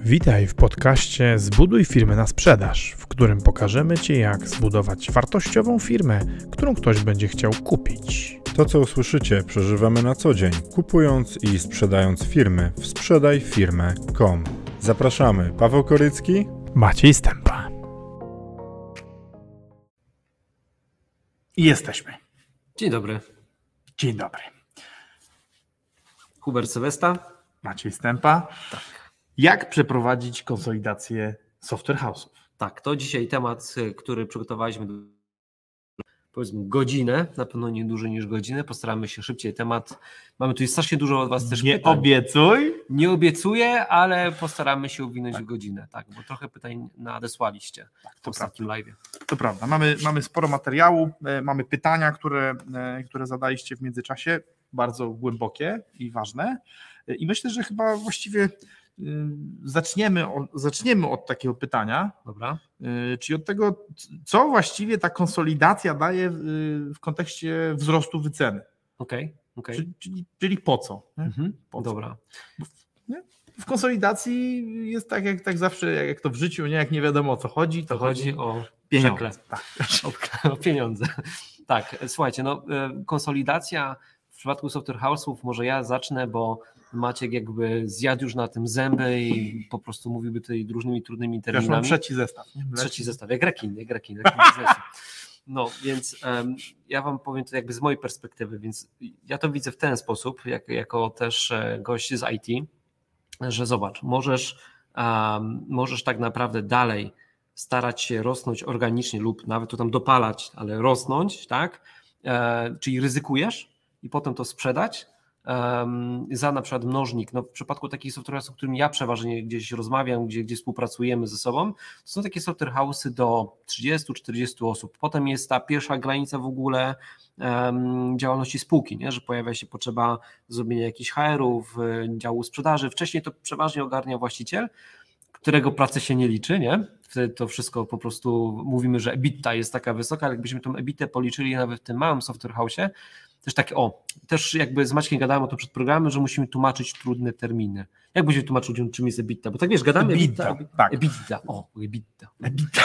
Witaj w podcaście Zbuduj firmę na sprzedaż, w którym pokażemy Ci, jak zbudować wartościową firmę, którą ktoś będzie chciał kupić. To, co usłyszycie, przeżywamy na co dzień, kupując i sprzedając firmy w sprzedajfirmę.com. Zapraszamy, Paweł Korycki, Maciej Stępa. Jesteśmy. Dzień dobry. Dzień dobry. Hubert Sylwesta. Maciej Stępa. Jak przeprowadzić konsolidację software house'ów? Tak, to dzisiaj temat, y, który przygotowaliśmy powiedzmy godzinę, na pewno nie dłużej niż godzinę. Postaramy się szybciej temat. Mamy tu strasznie dużo od Was też Nie pytań. obiecuj. Nie obiecuję, ale postaramy się uwinąć w godzinę, tak, bo trochę pytań nadesłaliście w to ostatnim live. To prawda. Mamy, mamy sporo materiału, e, mamy pytania, które, e, które zadaliście w międzyczasie, bardzo głębokie i ważne. E, I myślę, że chyba właściwie zaczniemy, o- zaczniemy od takiego pytania, Dobra. y, czyli od tego, co właściwie ta konsolidacja daje y, w kontekście wzrostu wyceny. Okej, okej. Czyli, czyli, czyli po co? Mhm. Po co? Dobra. w konsolidacji jest tak jak tak zawsze, jak, jak to w życiu, nie jak nie wiadomo o co chodzi, to To chodzi o pieniądze. Tak. o, o pieniądze. Tak, słuchajcie, no, konsolidacja w przypadku software house'ów, może ja zacznę, bo Maciek jakby zjadł już na tym zęby i po prostu mówiłby tutaj różnymi trudnymi terminami. trzeci zestaw. Trzeci zestaw, jak rekin, jak rekin, rekin biznesu. No, więc em, ja Wam powiem to jakby z mojej perspektywy, więc ja to widzę w ten sposób, jak, jako też e, gość z IT, że zobacz, możesz, em, możesz tak naprawdę dalej starać się rosnąć organicznie lub nawet to tam dopalać, ale rosnąć, tak? E, czyli ryzykujesz i potem to sprzedać em, za na przykład mnożnik. No, w przypadku takich software'ów, z którymi ja przeważnie gdzieś rozmawiam, gdzie, gdzie współpracujemy ze sobą, to są takie software house'y do 30-40 osób. Potem jest ta pierwsza granica w ogóle em, działalności spółki, nie? że pojawia się potrzeba zrobienia jakichś HR-ów, y, działu sprzedaży. Wcześniej to przeważnie ogarnia właściciel, którego pracy się nie liczy, nie? Wtedy to wszystko po prostu mówimy, że EBITDA jest taka wysoka, ale jakbyśmy tą EBITDA policzyli nawet w tym małym software house'ie, też takie, o, też jakby z Maćkiem gadałem o tym przed programem, że musimy tłumaczyć trudne terminy. Jak będziemy tłumaczyć ludziom, czym jest EBITDA? Bo tak wiesz, gadamy EBITDA, EBITDA, tak. EBITDA, o, EBITDA, EBITDA.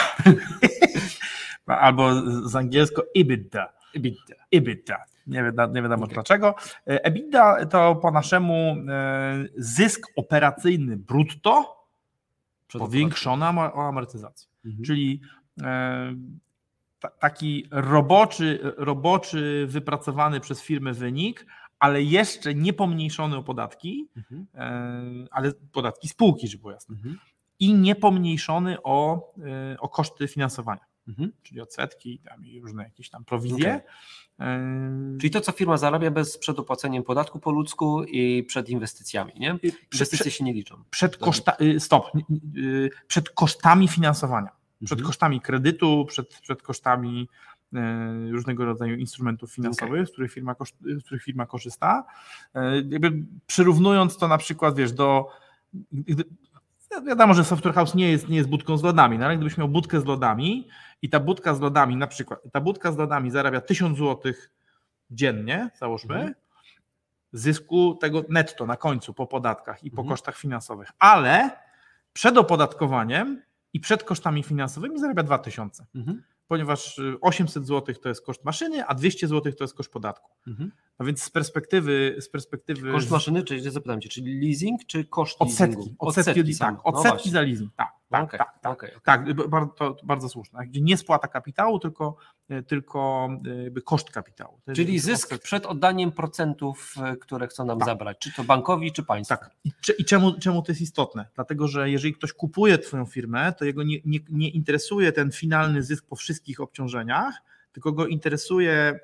Albo z angielsko EBITDA. EBITDA. EBITDA. Nie wiadomo, nie wiadomo Okej. dlaczego. E, EBITDA to po naszemu e, zysk operacyjny brutto ama- o amortyzację. Mhm. Czyli e, taki roboczy, roboczy, wypracowany przez firmę wynik, ale jeszcze nie pomniejszony o podatki, Mhm. e, ale podatki spółki, żeby było jasne, Mhm. i nie pomniejszony o, e, o koszty finansowania, Mhm. czyli odsetki tam i różne jakieś tam prowizje. E, Czyli to, co firma zarabia bez przed opłaceniem podatku po ludzku i przed inwestycjami, nie? Inwestycje przed- się nie liczą. przed, koszta, y, stop, y, y, przed kosztami finansowania, przed Mhm. kosztami kredytu, przed, przed kosztami y, różnego rodzaju instrumentów finansowych, z, których firma, z których firma korzysta. Y, Jakby przyrównując to na przykład, wiesz, do. gdy- Wiadomo, że software house nie jest, nie jest budką z lodami, no ale gdybyś miał budkę z lodami i ta budka z lodami, na przykład, ta budka z lodami zarabia 1000 zł dziennie, załóżmy, Mhm. zysku tego netto na końcu po podatkach i po Mhm. kosztach finansowych, ale przed opodatkowaniem i przed kosztami finansowymi zarabia 2000, Mhm. ponieważ y, 800 zł to jest koszt maszyny, a 200 zł to jest koszt podatku. Mhm. No więc z perspektywy, z perspektywy Koszt maszyny, czyli zapytam cię, czyli leasing czy koszt odsetki, leasingu? odsetki, same. tak, No odsetki właśnie. za leasing, tak, tak, Okej, tak, tak. okej, okej. Tak, bardzo, bardzo słuszne. Gdzie nie spłata kapitału, tylko, y, tylko koszt kapitału. Czyli zysk przed oddaniem procentów, e, które chcą nam Tak. zabrać, czy to bankowi, czy państwu. Tak. I, cze- i czemu, czemu to jest istotne? Dlatego, że jeżeli ktoś kupuje Twoją firmę, to jego nie, nie, nie interesuje ten finalny zysk po wszystkich obciążeniach, tylko go interesuje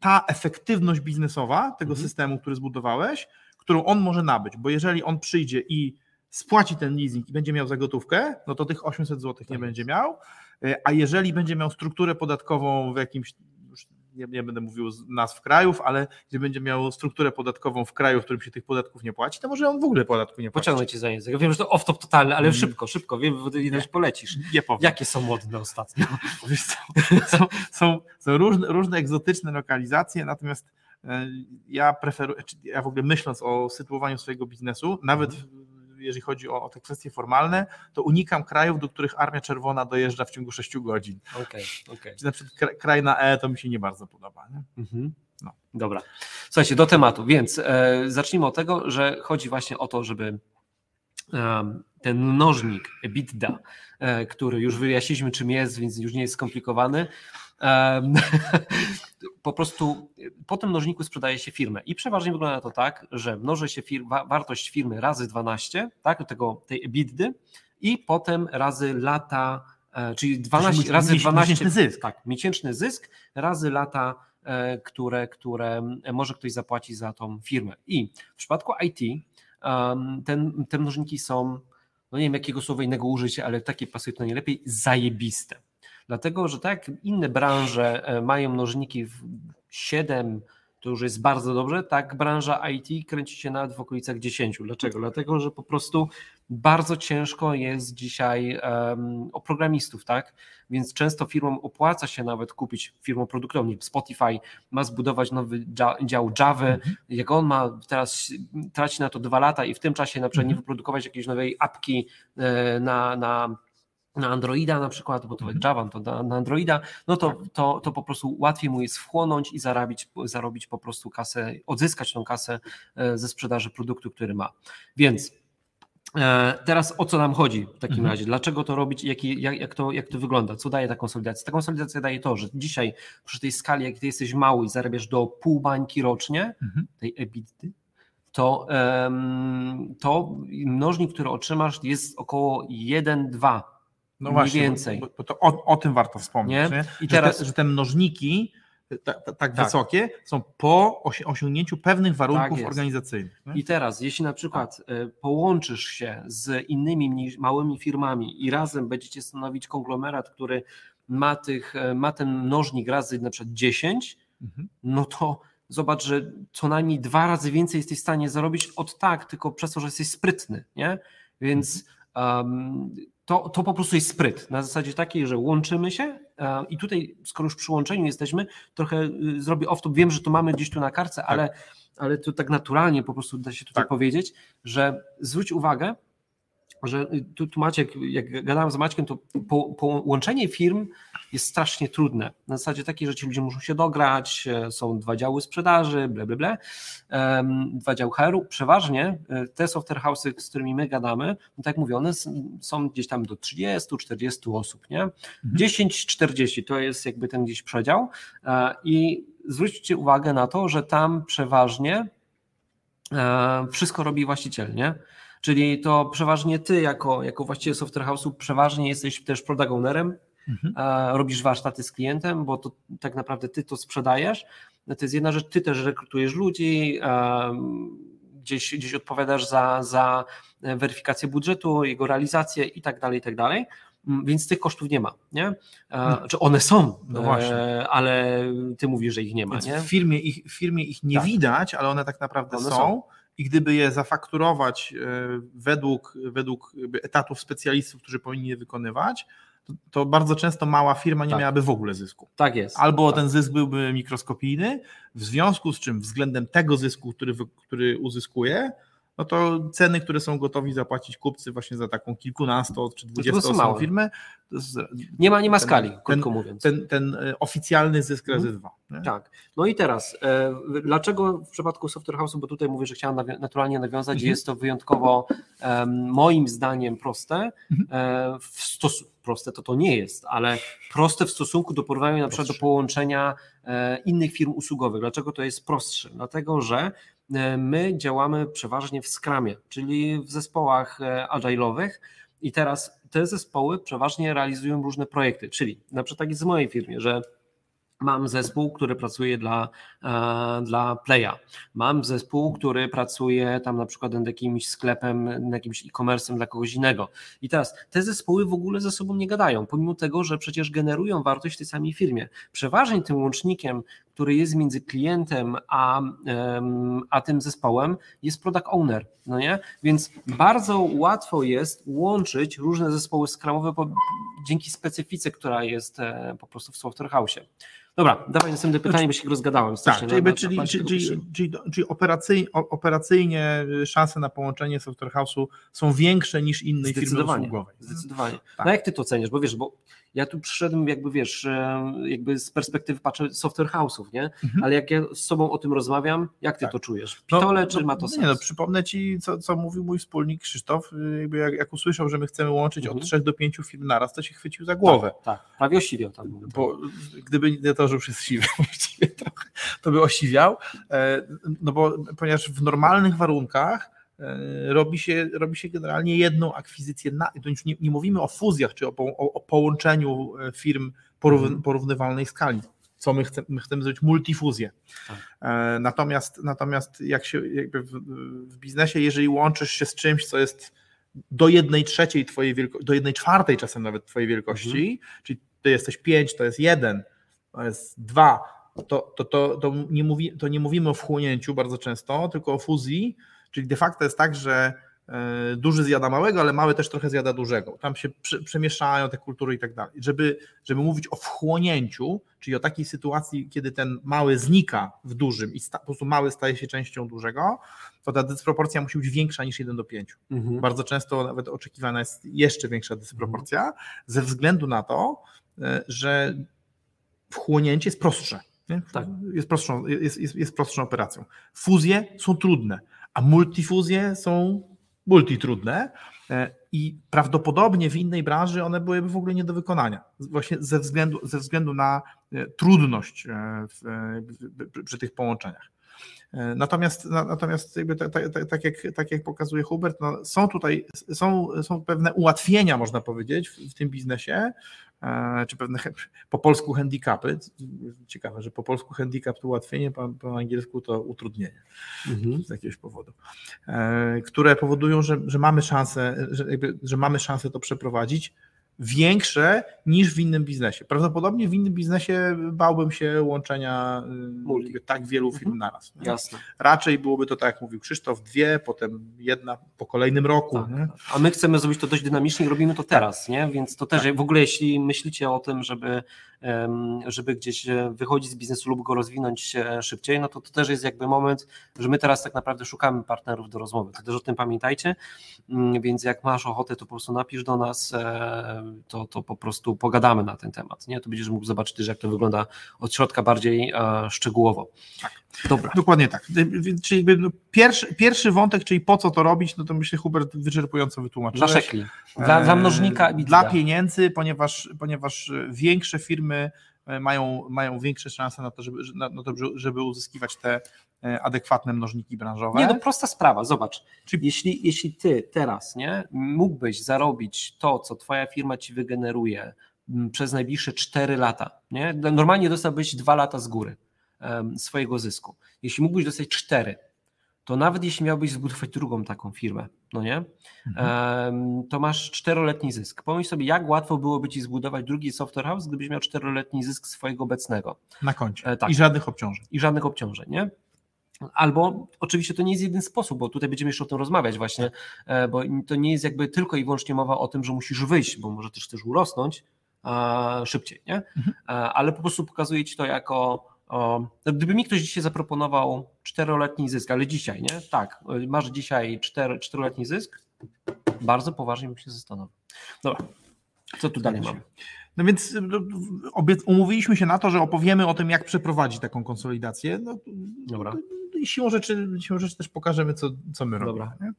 ta efektywność biznesowa tego Mhm. systemu, który zbudowałeś, którą on może nabyć. Bo jeżeli on przyjdzie i spłaci ten leasing i będzie miał za gotówkę, no to tych 800 zł nie Tak będzie miał. E, A jeżeli będzie miał strukturę podatkową w jakimś, już nie, nie będę mówił z nazw krajów, ale gdzie będzie miał strukturę podatkową w kraju, w którym się tych podatków nie płaci, to może on w ogóle podatku nie płaci. Pociągnę cię za język. Ja wiem, że to off-top totalny, ale Mm. szybko, szybko. Wiem, ileś polecisz. Nie powiem. Jakie są modne ostatnio? Są, są, są różne, różne egzotyczne lokalizacje, natomiast e, ja preferuję, ja w ogóle myśląc o sytuowaniu swojego biznesu, nawet Mhm. Jeżeli chodzi o, o te kwestie formalne, to unikam krajów, do których Armia Czerwona dojeżdża w ciągu 6 godzin. Okej, okej. Czyli na przykład kra- kraj na E to mi się nie bardzo podoba. Nie? Mhm. No. Dobra. Słuchajcie, do tematu. Więc e, zacznijmy od tego, że chodzi właśnie o to, żeby ten mnożnik EBITDA, e, który już wyjaśniliśmy czym jest, więc już nie jest skomplikowany, po prostu po tym mnożniku sprzedaje się firmę i przeważnie wygląda to tak, że mnoży się fir- wartość firmy razy 12, tak, tego, tej EBITDY i potem razy lata, e, czyli 12 Czyli razy miesięczny 12 zysk. Tak, miesięczny zysk razy lata, e, które, które może ktoś zapłacić za tą firmę. I w przypadku IT ten, te mnożniki są, no nie wiem jakiego słowa innego użyć, ale takie pasuje to najlepiej, zajebiste. Dlatego, że tak jak inne branże e, mają mnożniki w 7, to już jest bardzo dobrze, tak branża IT kręci się nawet w okolicach 10. Dlaczego? Dlatego, że po prostu bardzo ciężko jest dzisiaj um, o programistów, tak? Więc często firmom opłaca się nawet kupić firmą produktową. Spotify ma zbudować nowy dzia- dział Java, Mhm. jak on ma teraz traci na to dwa lata i w tym czasie na przykład nie Mhm. wyprodukować jakiejś nowej apki e, na, na na Androida na przykład, bo to Mhm. Java to na, na Androida, no to, Tak. to, to po prostu łatwiej mu jest wchłonąć i zarabić, zarobić po prostu kasę, odzyskać tą kasę e, ze sprzedaży produktu, który ma. Więc e, teraz o co nam chodzi w takim Mhm. razie? Dlaczego to robić? Jaki, jak, jak, to, jak to wygląda? Co daje ta konsolidacja? Ta konsolidacja daje to, że dzisiaj przy tej skali, jak ty jesteś mały i zarabiasz do pół bańki rocznie, Mhm. tej EBITDA, to, to mnożnik, który otrzymasz jest około 1,2 No właśnie, więcej. Bo, bo to o, o tym warto wspomnieć. Nie? Nie? I Że, teraz- te, że te mnożniki ta, ta, tak, Tak. wysokie są po osi- osiągnięciu pewnych warunków Tak organizacyjnych. Nie? I teraz, jeśli na przykład e, połączysz się z innymi małymi firmami i razem będziecie stanowić konglomerat, który ma, tych, e, ma ten mnożnik razy na przykład 10, Mhm. no to zobacz, że co najmniej dwa razy więcej jesteś w stanie zarobić od tak, tylko przez to, że jesteś sprytny, nie? Więc um, to, to po prostu jest spryt. Na zasadzie takiej, że łączymy się e, i tutaj, skoro już przy łączeniu jesteśmy, trochę y, zrobię off-top, wiem, że to mamy gdzieś tu na kartce, ale, ale to tak naturalnie po prostu da się tutaj Tak. powiedzieć, że zwróć uwagę, że y, tu, tu Maciek, jak gadałem z Maćkiem, to po, połączenie firm jest strasznie trudne. Na zasadzie takiej, że ci ludzie muszą się dograć, e, są dwa działy sprzedaży, ble, ble, ble, em, dwa działy HR-u. Przeważnie e, te software house'y, z którymi my gadamy, no tak jak mówię, one są gdzieś tam do 30-40 osób, nie? 10-40 to jest jakby ten gdzieś przedział e, i zwróćcie uwagę na to, że tam przeważnie wszystko robi właściciel, nie? Czyli to przeważnie ty jako, jako właściciel software house'u przeważnie jesteś też product ownerem, Mhm. robisz warsztaty z klientem, bo to tak naprawdę ty to sprzedajesz. To jest jedna rzecz, ty też rekrutujesz ludzi, gdzieś, gdzieś odpowiadasz za, za weryfikację budżetu, jego realizację i tak dalej, i tak dalej. Mm, Więc tych kosztów nie ma, nie? E, Czy one są, No właśnie. e, ale ty mówisz, że ich nie ma, Więc nie? w firmie ich, w firmie ich nie Tak. widać, ale one tak naprawdę One są. są. I gdyby je zafakturować e, według, według etatów specjalistów, którzy powinni je wykonywać, to, to bardzo często mała firma nie Tak. miałaby w ogóle zysku. Tak jest. Albo tak. ten zysk byłby mikroskopijny, w związku z czym względem tego zysku, który, który uzyskuje, no to ceny, które są gotowi zapłacić kupcy właśnie za taką kilkunasto czy małe. firmę, to jest Nie ma, nie ma ten- skali, ten- krótko mówiąc. ten, ten e, oficjalny zysk razy dwa. nie? Tak. No i teraz, e, dlaczego w przypadku Software House'u, bo tutaj mówię, że chciałem nawi- naturalnie nawiązać, Mhm. jest to wyjątkowo em, moim zdaniem proste. Mhm. E, w proste to to nie jest, ale proste w stosunku do porównania na przykład do połączenia e, innych firm usługowych. Dlaczego to jest prostsze? Dlatego, że e, my działamy przeważnie w Scrumie, czyli w zespołach e, agile'owych i teraz te zespoły przeważnie realizują różne projekty, czyli na przykład tak jest w mojej firmie, że Mam zespół, który pracuje dla, e, dla Playa. Mam zespół, który pracuje tam na przykład nad jakimś sklepem, nad jakimś e-commerce'em dla kogoś innego. I teraz te zespoły w ogóle ze sobą nie gadają, pomimo tego, że przecież generują wartość w tej samej firmie. Przeważnie tym łącznikiem, który jest między klientem a, a tym zespołem, jest product owner. No nie? Więc bardzo łatwo jest łączyć różne zespoły skramowe dzięki specyfice, która jest e, po prostu w Software House. Dobra, dawaj następne pytanie, bo się rozgadałem. Tak, czyli, na- na- czyli, na czyli, czyli, czyli, czyli operacyjnie, operacyjnie szanse na połączenie Software House'u są większe niż innej firmy usługowej. Zdecydowanie. Tak. No jak ty to oceniasz? Bo wiesz, bo ja tu przyszedłem jakby wiesz, jakby z perspektywy patrzę software house'ów, nie? Mhm. Ale jak ja z sobą o tym rozmawiam, jak ty Tak. to czujesz? No, Pitole, czy no, ma to sens? Nie, no, przypomnę ci, co, co mówił mój wspólnik Krzysztof. y, Jakby jak, jak usłyszał, że my chcemy łączyć Mhm. od 3 do 5 firm naraz, to się chwycił za głowę. Tak, prawie osiwiał tam. Bo gdyby nie to, że już jest siwy właściwie trochę, to by osiwiał. E, No bo ponieważ w normalnych warunkach e, robi się, robi się generalnie jedną akwizycję. Na, to już nie, nie mówimy o fuzjach czy o, o, o połączeniu e, firm porów, Mhm. porównywalnej skali. Co my chcemy, my chcemy zrobić multifuzję. Tak. Natomiast, natomiast jak się w, w biznesie, jeżeli łączysz się z czymś, co jest do jednej trzeciej twojej wielkości, do jednej czwartej czasem nawet twojej wielkości, czyli ty jesteś pięć, to jest jeden, dwa, to, to, to, to, nie mówi, to nie mówimy o wchłonięciu bardzo często, tylko o fuzji, czyli de facto jest tak, że e, duży zjada małego, ale mały też trochę zjada dużego. Tam się prze- przemieszają te kultury i tak dalej. Żeby, żeby mówić o wchłonięciu, czyli o takiej sytuacji, kiedy ten mały znika w dużym i po prostu mały staje się częścią dużego, to ta dysproporcja musi być większa niż 1 do 5. Mhm. Bardzo często nawet oczekiwana jest jeszcze większa dysproporcja, ze względu na to, e, że wchłonięcie jest prostsze. Nie? Tak. Jest, prostszą, jest, jest, jest prostszą operacją. Fuzje są trudne, a multifuzje są multitrudne e, i prawdopodobnie w innej branży one byłyby w ogóle nie do wykonania. Właśnie ze względu, ze względu na e, trudność e, w, w- przy tych połączeniach. Natomiast, na- natomiast jakby tak, tak, tak, jak, tak jak pokazuje Hubert, no są tutaj są, są pewne ułatwienia, można powiedzieć, w, w tym biznesie, czy pewne po polsku handicapy. Ciekawe, że po polsku handicap to ułatwienie, po, po angielsku to utrudnienie Mhm. z jakiegoś powodu, e, które powodują, że, że mamy szansę, że, jakby, że mamy szansę to przeprowadzić większe niż w innym biznesie. Prawdopodobnie w innym biznesie bałbym się łączenia y, Multi. tak wielu firm Mhm. naraz. nie? Jasne. Raczej byłoby to tak, jak mówił Krzysztof, dwie, potem jedna po kolejnym roku. Tak. A my chcemy zrobić to dość dynamicznie i robimy to teraz, nie? Więc to też Tak. w ogóle jeśli myślicie o tym, żeby, żeby gdzieś e, wychodzić z biznesu lub go rozwinąć e, szybciej, no to to też jest jakby moment, że my teraz tak naprawdę szukamy partnerów do rozmowy. To też o tym pamiętajcie, Mm, więc jak masz ochotę, to po prostu napisz do nas, e, to, to po prostu pogadamy na ten temat, nie? To będziesz mógł zobaczyć też, jak to wygląda od środka bardziej szczegółowo. Dobra. Dokładnie tak. Czyli jakby no pierwszy, pierwszy wątek, czyli po co to robić, no to myślę Hubert wyczerpująco wytłumaczyłeś. Dla szekli. Dla, dla mnożnika i Dla pieniędzy, ponieważ, ponieważ większe firmy e, mają, mają większe szanse na to, żeby, na, na to, żeby uzyskiwać te e, adekwatne mnożniki branżowe. Nie, no prosta sprawa, zobacz. Czyli- Jeśli, jeśli ty teraz nie, mógłbyś zarobić to, co twoja firma ci wygeneruje m, przez najbliższe 4 lata, nie? normalnie dostałbyś 2 lata z góry swojego zysku. Jeśli mógłbyś dostać 4, to nawet jeśli miałbyś zbudować drugą taką firmę, no nie? Em, to masz czteroletni zysk. Pomyśl sobie, jak łatwo byłoby ci zbudować drugi software house, gdybyś miał czteroletni zysk swojego obecnego na koncie. E, tak. I żadnych obciążeń. i żadnych obciążeń, nie? Albo oczywiście to nie jest jeden sposób, bo tutaj będziemy jeszcze o tym rozmawiać właśnie, e, bo to nie jest jakby tylko i wyłącznie mowa o tym, że musisz wyjść, bo może też też urosnąć szybciej, nie? Mhm. E, Ale po prostu pokazuje ci to jako o, no gdyby mi ktoś dzisiaj zaproponował czteroletni zysk, ale dzisiaj, nie? Tak, e, masz dzisiaj czteroletni zysk, bardzo poważnie bym się zastanowił. Dobra, co tu dalej mamy? No więc no, obiec- umówiliśmy się na to, że opowiemy o tym, jak przeprowadzić taką konsolidację. No, Dobra. no i siłą rzeczy, siłą rzeczy też pokażemy, co, co my robimy. Dobra. Nie?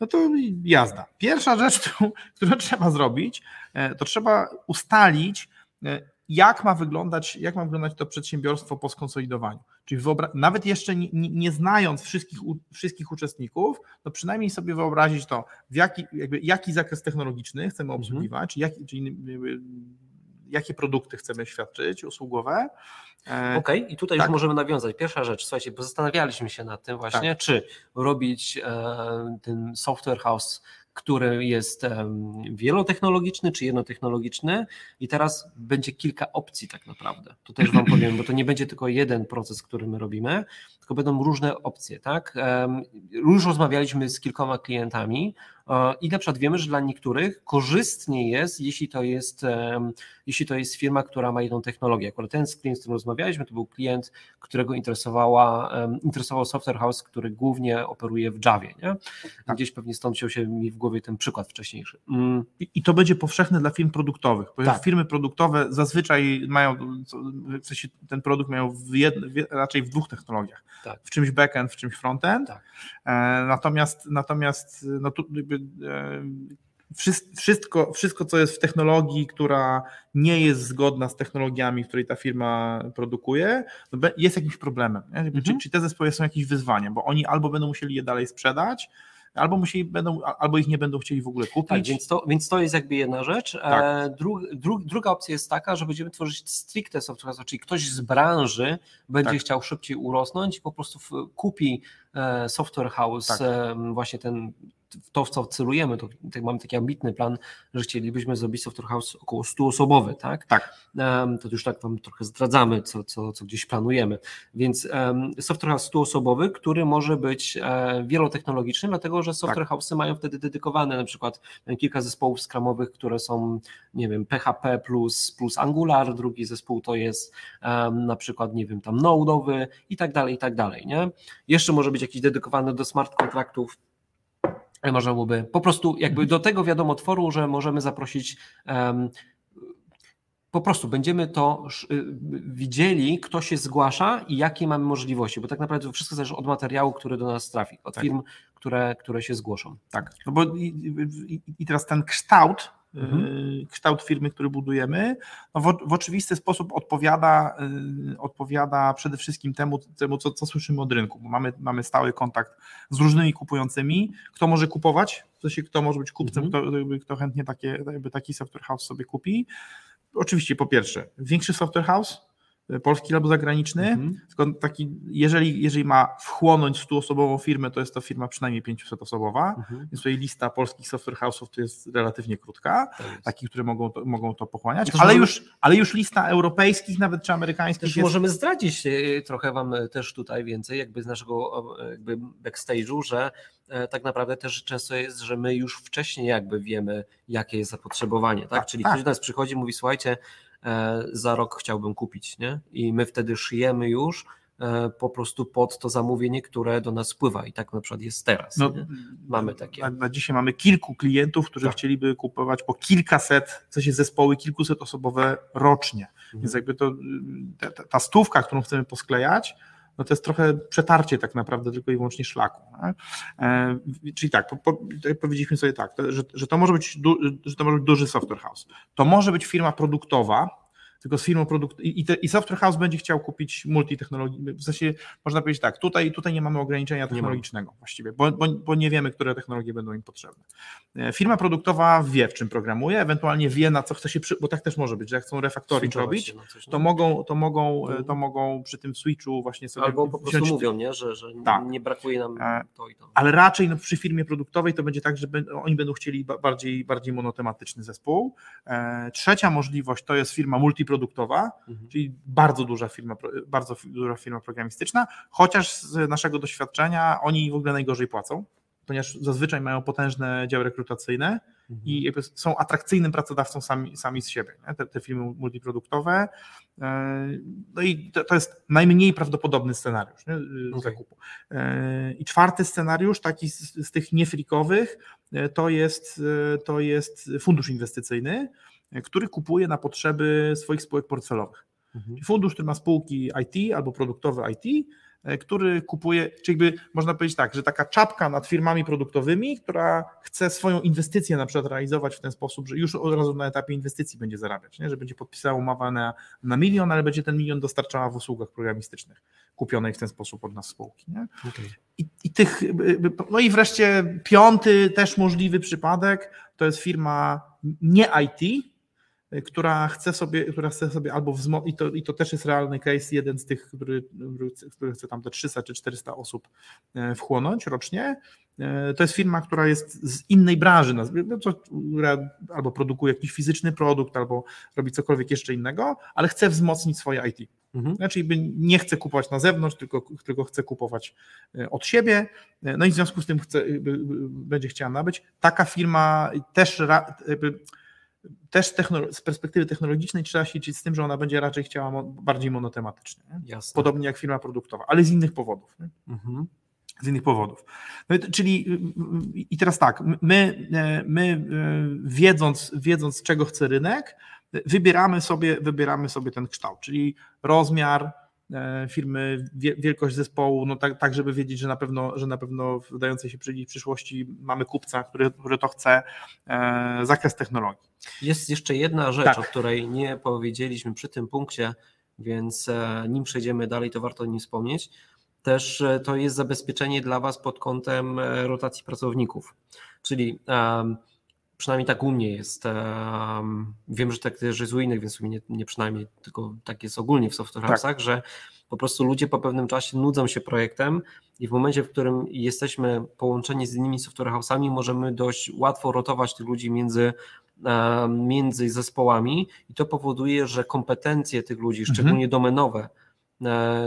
No to jazda. Pierwsza rzecz, którą, którą trzeba zrobić, e, to trzeba ustalić, e, jak ma wyglądać, jak ma wyglądać to przedsiębiorstwo po skonsolidowaniu. Czyli nawet jeszcze nie, nie, nie znając wszystkich, wszystkich uczestników, to przynajmniej sobie wyobrazić to, w jaki, jakby, jaki zakres technologiczny chcemy Mhm. obsługiwać, jak, czyli jakby, jakie produkty chcemy świadczyć, usługowe. E, Okej, i tutaj tak. już możemy nawiązać. Pierwsza rzecz, słuchajcie, bo zastanawialiśmy się nad tym właśnie, Tak. czy robić e, ten software house, który jest wielotechnologiczny czy jednotechnologiczny i teraz będzie kilka opcji tak naprawdę. To też Wam powiem, bo to nie będzie tylko jeden proces, który my robimy, tylko będą różne opcje, tak? Już rozmawialiśmy z kilkoma klientami I na przykład wiemy, że dla niektórych korzystnie jest, jeśli to jest, jeśli to jest firma, która ma jedną technologię. Akurat ten klient, z którym rozmawialiśmy, to był klient, którego interesowała, interesował software house, który głównie operuje w Javie. Nie? Tak. Gdzieś pewnie stąd się mi w głowie ten przykład wcześniejszy. Mm. I, I, to będzie powszechne dla firm produktowych, bo tak. firmy produktowe zazwyczaj mają, w sensie ten produkt mają w raczej w dwóch technologiach. Tak. W czymś backend, w czymś frontend. Tak. E, natomiast natomiast no tu jakby, e, wszystko, wszystko, co jest w technologii, która nie jest zgodna z technologiami, której ta firma produkuje, no jest jakimś problemem. Mhm. Czy, czy te zespoły są jakieś wyzwaniem, bo oni albo będą musieli je dalej sprzedać, albo, musieli, będą, albo ich nie będą chcieli w ogóle kupić. Tak, więc, to, więc to jest jakby jedna rzecz. E, tak. Dru, dru, druga opcja jest taka, że będziemy tworzyć stricte software, czyli ktoś z branży będzie tak. chciał szybciej urosnąć i po prostu kupi software house, tak. właśnie ten w to, w co celujemy, to tak mamy taki ambitny plan, że chcielibyśmy zrobić software house około 100-osobowy, tak? Tak. To już tak Wam trochę zdradzamy, co, co, co gdzieś planujemy. Więc software house 100-osobowy, który może być e, wielotechnologiczny, dlatego że software tak. house'y mają wtedy dedykowane na przykład kilka zespołów skramowych, które są, nie wiem, PHP plus, plus Angular, drugi zespół to jest na przykład, nie wiem, tam Node'owy i tak dalej, i tak dalej, nie? Jeszcze może być jakiś dedykowany do smart kontraktów, można byłoby po prostu jakby do tego wiadomo tworu, że możemy zaprosić um, po prostu będziemy to y, widzieli, kto się zgłasza i jakie mamy możliwości, bo tak naprawdę to wszystko zależy od materiału, który do nas trafi, od tak. firm, które, które się zgłoszą. Tak, no bo i, i, i teraz ten kształt mhm. Y, kształt firmy, który budujemy, no w, w, oczywisty sposób odpowiada, y, odpowiada przede wszystkim temu, temu co, co słyszymy od rynku, bo mamy, mamy stały kontakt z różnymi kupującymi, kto może kupować, w sensie kto może być kupcem, mhm. kto, kto chętnie takie, taki software house sobie kupi. Oczywiście po pierwsze, większy software house, polski albo zagraniczny, mhm. tylko taki, jeżeli, jeżeli ma wchłonąć 100-osobową firmę, to jest to firma przynajmniej 500-osobowa, mhm. więc tutaj lista polskich software house'ów to jest relatywnie krótka, takich, które mogą to, mogą to pochłaniać, to ale, już, ale już lista europejskich nawet czy amerykańskich też jest... Możemy zdradzić e, trochę Wam e, też tutaj więcej jakby z naszego jakby backstage'u, że e, tak naprawdę też często jest, że my już wcześniej jakby wiemy, jakie jest zapotrzebowanie, tak? tak Czyli tak. ktoś do nas przychodzi i mówi, słuchajcie, E, za rok chciałbym kupić, nie? I my wtedy szyjemy już e, po prostu pod to zamówienie, które do nas spływa i tak na przykład jest teraz. No, mamy takie. Na, na, dzisiaj mamy kilku klientów, którzy tak. chcieliby kupować po kilkaset, w sensie zespoły kilkuset osobowe rocznie. Mhm. Więc jakby to ta, ta stówka, którą chcemy posklejać, no to jest trochę przetarcie tak naprawdę tylko i wyłącznie szlaku. E, czyli tak, po, po, powiedzieliśmy sobie tak, że, że, to może być, że to może być duży software house. To może być firma produktowa, tylko z firmą produkt i, te, i software house będzie chciał kupić multitechnologii. W sensie można powiedzieć tak, tutaj, tutaj nie mamy ograniczenia technologicznego nie właściwie, bo, bo, bo, nie wiemy, które technologie będą im potrzebne. E, firma produktowa wie, w czym programuje, ewentualnie wie, na co chce się, przy, bo tak też może być, że jak chcą refactoring robić, coś, to, mogą, to, mogą, mhm. to mogą przy tym switchu właśnie sobie Albo po prostu mówią, nie? że, że tak. nie brakuje nam e, to i to. Ale raczej no, przy firmie produktowej to będzie tak, że oni będą chcieli bardziej, bardziej monotematyczny zespół. E, trzecia możliwość to jest firma multiproduktowa, produktowa, mhm. czyli bardzo duża firma, bardzo duża firma programistyczna, chociaż z naszego doświadczenia oni w ogóle najgorzej płacą, ponieważ zazwyczaj mają potężne działy rekrutacyjne mhm. i są atrakcyjnym pracodawcą sami, sami z siebie, te, te, firmy multiproduktowe. E, no i to, to, jest najmniej prawdopodobny scenariusz nie, okay. zakupu. E, I czwarty scenariusz, taki z, z tych niefrikowych, e, to jest, to jest fundusz inwestycyjny, który kupuje na potrzeby swoich spółek portfelowych. Mhm. Fundusz, który ma spółki IT albo produktowe IT, e, który kupuje, czyli jakby można powiedzieć tak, że taka czapka nad firmami produktowymi, która chce swoją inwestycję na przykład realizować w ten sposób, że już od razu na etapie inwestycji będzie zarabiać, nie? że będzie podpisała umowę na, na milion, ale będzie ten milion dostarczała w usługach programistycznych kupionej w ten sposób od nas spółki. Nie? Okay. I, I, tych, no i wreszcie piąty też możliwy przypadek to jest firma nie IT, która chce sobie, która chce sobie albo wzmocnić, i to, i to też jest realny case, jeden z tych, który, który chce tam te 300 czy 400 osób wchłonąć rocznie, to jest firma, która jest z innej branży, no, która albo produkuje jakiś fizyczny produkt, albo robi cokolwiek jeszcze innego, ale chce wzmocnić swoje IT. Mhm. Znaczy nie chce kupować na zewnątrz, tylko, tylko chce kupować e, od siebie, e, no i w związku z tym chce, będzie chciała nabyć. Taka firma też, też z perspektywy technologicznej trzeba się liczyć z tym, że ona będzie raczej chciała bardziej monotematycznie. Podobnie jak firma produktowa, ale z innych powodów. Mhm z innych powodów. No, czyli i teraz tak, my, e, my wiedząc, wiedząc, czego chce rynek, wybieramy sobie, wybieramy sobie ten kształt, czyli rozmiar e, firmy, wielkość zespołu, no tak, tak żeby wiedzieć, że na pewno, że na pewno w dającej się przyszłości mamy kupca, który, który to chce, e, zakres technologii. Jest jeszcze jedna rzecz, tak. o której nie powiedzieliśmy przy tym punkcie, więc e, nim przejdziemy dalej, to warto o nim wspomnieć. Też to jest zabezpieczenie dla Was pod kątem rotacji pracowników. Czyli um, przynajmniej tak u mnie jest. Wiem, że tak też jest u innych, więc u mnie nie, nie przynajmniej, tylko tak jest ogólnie w software house'ach, tak. że po prostu ludzie po pewnym czasie nudzą się projektem i w momencie, w którym jesteśmy połączeni z innymi software house'ami, możemy dość łatwo rotować tych ludzi między między zespołami i to powoduje, że kompetencje tych ludzi, mhm. szczególnie domenowe, e,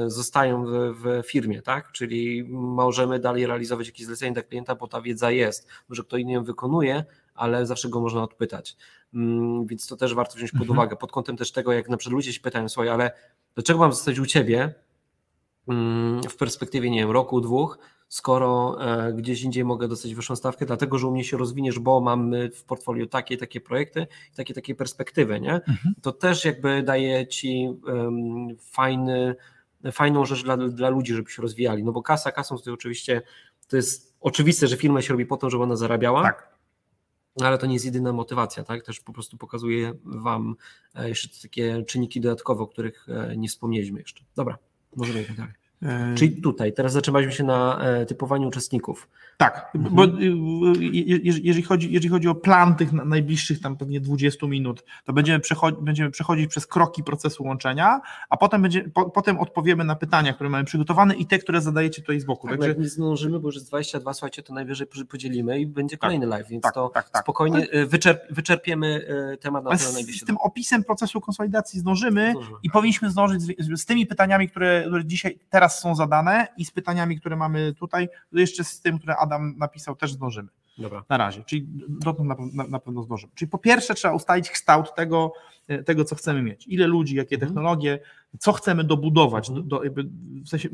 zostają w, w, firmie, tak? Czyli możemy dalej realizować jakieś zlecenie dla klienta, bo ta wiedza jest, może kto inny ją wykonuje, ale zawsze go można odpytać. Mm, więc to też warto wziąć pod mhm. uwagę, pod kątem też tego, jak na przykład ludzie się pytają, słuchaj, ale dlaczego mam zostać u Ciebie mm, w perspektywie, nie wiem, roku, dwóch, skoro e, gdzieś indziej mogę dostać wyższą stawkę, dlatego, że u mnie się rozwiniesz, bo mamy w portfolio takie, takie projekty, takie, takie perspektywy, nie? Mhm. To też jakby daje Ci um, fajny, fajną rzecz dla, dla ludzi, żeby się rozwijali, no bo kasa, kasą to oczywiście, to jest oczywiste, że firma się robi po to, żeby ona zarabiała, tak ale to nie jest jedyna motywacja, tak? Też po prostu pokazuję Wam e, jeszcze takie czynniki dodatkowe, o których e, nie wspomnieliśmy jeszcze. Dobra, możemy dalej. E, Czyli tutaj, teraz zatrzymaliśmy się na e, typowaniu uczestników. Tak, mhm. bo y, y, jeżeli chodzi, jeżeli chodzi o plan tych najbliższych tam pewnie 20 minut, to będziemy, przechodzi, będziemy przechodzić przez kroki procesu łączenia, a potem, będzie, po, potem odpowiemy na pytania, które mamy przygotowane i te, które zadajecie tutaj z boku. Tak, Także... jak nie zdążymy, bo już jest 22, słuchajcie, to najwyżej podzielimy i będzie tak, kolejny live, więc tak, to tak, tak. spokojnie y, wyczerp, wyczerpiemy temat na najbliższy. Z tym opisem procesu konsolidacji zdążymy, zdążymy. i powinniśmy zdążyć z, z tymi pytaniami, które, które dzisiaj, teraz teraz są zadane i z pytaniami, które mamy tutaj, jeszcze z tym, które Adam napisał, też zdążymy. Dobra. Na razie, czyli dotąd na, na, na, pewno zdążymy. Czyli po pierwsze trzeba ustalić kształt tego, e, tego co chcemy mieć. Ile ludzi, jakie mhm. technologie, co chcemy dobudować, mhm. do, jakby, w sensie,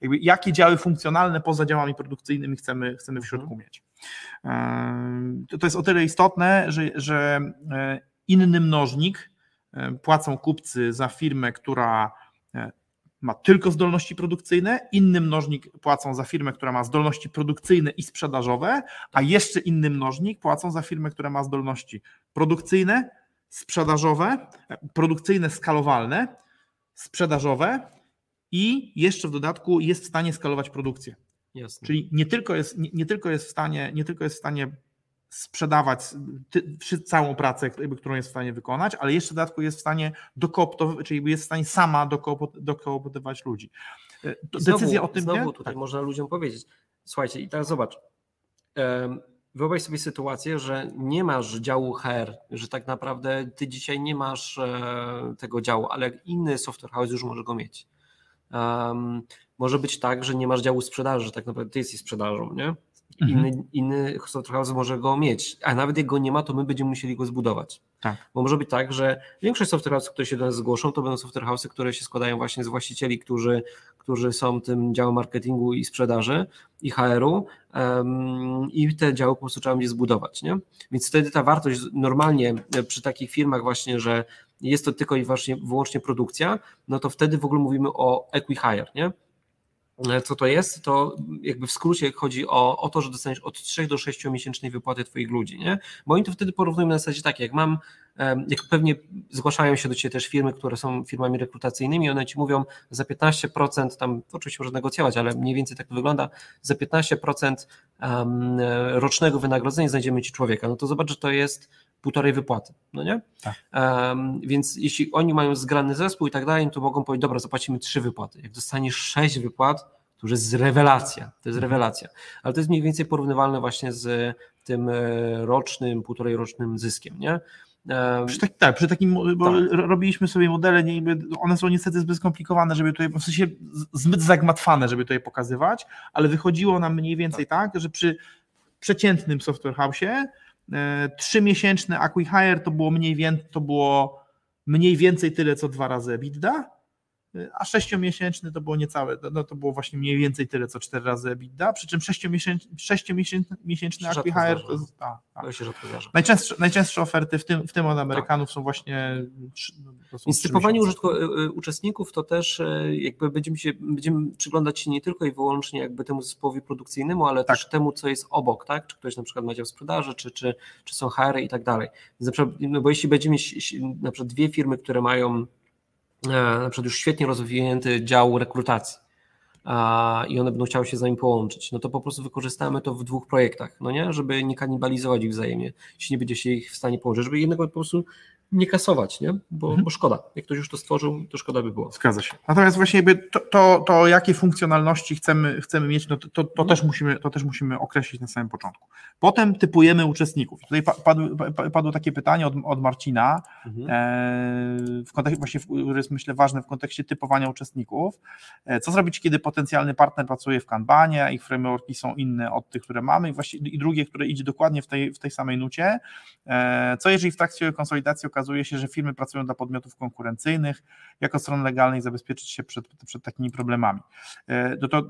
jakby jakie działy funkcjonalne poza działami produkcyjnymi chcemy, chcemy w środku mhm. mieć. To, to jest o tyle istotne, że, że e, inny mnożnik e, płacą kupcy za firmę, która ma tylko zdolności produkcyjne, inny mnożnik płacą za firmę, która ma zdolności produkcyjne i sprzedażowe, a jeszcze inny mnożnik płacą za firmę, która ma zdolności produkcyjne, sprzedażowe, produkcyjne, skalowalne, sprzedażowe i jeszcze w dodatku jest w stanie skalować produkcję. Jasne. Czyli nie tylko jest, nie, nie, tylko jest w stanie, nie tylko jest w stanie sprzedawać całą pracę, którą jest w stanie wykonać, ale jeszcze w dodatku jest w stanie dokooptować, czyli jest w stanie sama dokooptować ludzi. E, Decyzja znowu, o tym. Znowu nie? tutaj tak. można ludziom powiedzieć. Słuchajcie, i teraz zobacz. Wyobraź sobie sytuację, że nie masz działu HR, że tak naprawdę ty dzisiaj nie masz e, tego działu, ale inny software house już może go mieć. Um, może być tak, że nie masz działu sprzedaży, że tak naprawdę ty jesteś sprzedażą, nie? Mhm. Inny, inny software house może go mieć, a nawet jak go nie ma, to my będziemy musieli go zbudować. Tak. Bo może być tak, że większość software house, które się do nas zgłoszą, to będą software house, które się składają właśnie z właścicieli, którzy, którzy są tym działem marketingu i sprzedaży i HR-u um, i te działy po prostu trzeba będzie zbudować. Nie? Więc wtedy ta wartość normalnie przy takich firmach właśnie, że jest to tylko i wyłącznie, wyłącznie produkcja, no to wtedy w ogóle mówimy o equi-hire, nie? E, co to jest, to jakby w skrócie chodzi o, o to, że dostaniesz od 3 do 6 miesięcznej wypłaty Twoich ludzi, nie? Bo oni to wtedy porównują na zasadzie tak, jak mam, jak pewnie zgłaszają się do Ciebie też firmy, które są firmami rekrutacyjnymi, one Ci mówią za 15%, tam oczywiście można negocjować, ale mniej więcej tak to wygląda, za 15% rocznego wynagrodzenia znajdziemy Ci człowieka, no to zobacz, że to jest półtorej wypłaty, no nie? Tak. Um, więc jeśli oni mają zgrany zespół i tak dalej, to mogą powiedzieć, dobra, zapłacimy trzy wypłaty. Jak dostaniesz sześć wypłat, to już jest rewelacja, to jest Mhm. rewelacja. Ale to jest mniej więcej porównywalne właśnie z tym e, rocznym, półtorej rocznym zyskiem, nie? Przy tak, tak, przy takim, bo Tak. ro- robiliśmy sobie modele, nie, one są niestety zbyt skomplikowane, żeby tutaj, w sensie zbyt zagmatwane, żeby tutaj pokazywać, ale wychodziło nam mniej więcej tak, że przy przeciętnym software house'ie e, trzymiesięczny acquihire to było mniej więcej, to było mniej więcej tyle, co dwa razy EBITDA, e, a sześciomiesięczny to było niecałe, no to było właśnie mniej więcej tyle, co cztery razy EBITDA, przy czym sześciomiesięczny, sześciomiesięczny zdarza. to jest, a, a. to się rzadko zdarza. Najczęstsze, najczęstsze oferty, w tym, w tym od Amerykanów, są właśnie. no, to są Więc trzy typowanie miesiące. użytku, y, y, uczestników to też y, jakby będziemy, się, będziemy przyglądać się nie tylko i wyłącznie jakby temu zespołowi produkcyjnemu, ale Tak. też temu, co jest obok, tak? Czy ktoś na przykład ma dział sprzedaży, czy, czy, czy są HR i tak dalej. Więc na przykład, no bo jeśli będziemy na przykład dwie firmy, które mają na przykład już świetnie rozwinięty dział rekrutacji i one będą chciały się z nami połączyć, no to po prostu wykorzystamy to w dwóch projektach, no nie? Żeby nie kanibalizować ich wzajemnie, jeśli nie będzie się ich w stanie połączyć, żeby jednego po prostu nie kasować, nie? Bo, Mhm. bo szkoda. Jak ktoś już to stworzył, to szkoda by było. Zgadza się. Natomiast właśnie jakby to, to, to jakie funkcjonalności chcemy, chcemy mieć, no to, to, to, też musimy, to też musimy określić na samym początku. Potem typujemy uczestników. Tutaj padły, padło takie pytanie od, od Marcina, Mhm. e, w kontekście, właśnie, które jest myślę ważne w kontekście typowania uczestników. E, Co zrobić, kiedy potencjalny partner pracuje w Kanbanie, a ich frameworki są inne od tych, które mamy, i, właśnie, i drugie, które idzie dokładnie w tej, w tej samej nucie. E, Co jeżeli w trakcie konsolidacji okazuje się, że firmy pracują dla podmiotów konkurencyjnych, jako strony legalnej zabezpieczyć się przed, przed takimi problemami? E, No to, y,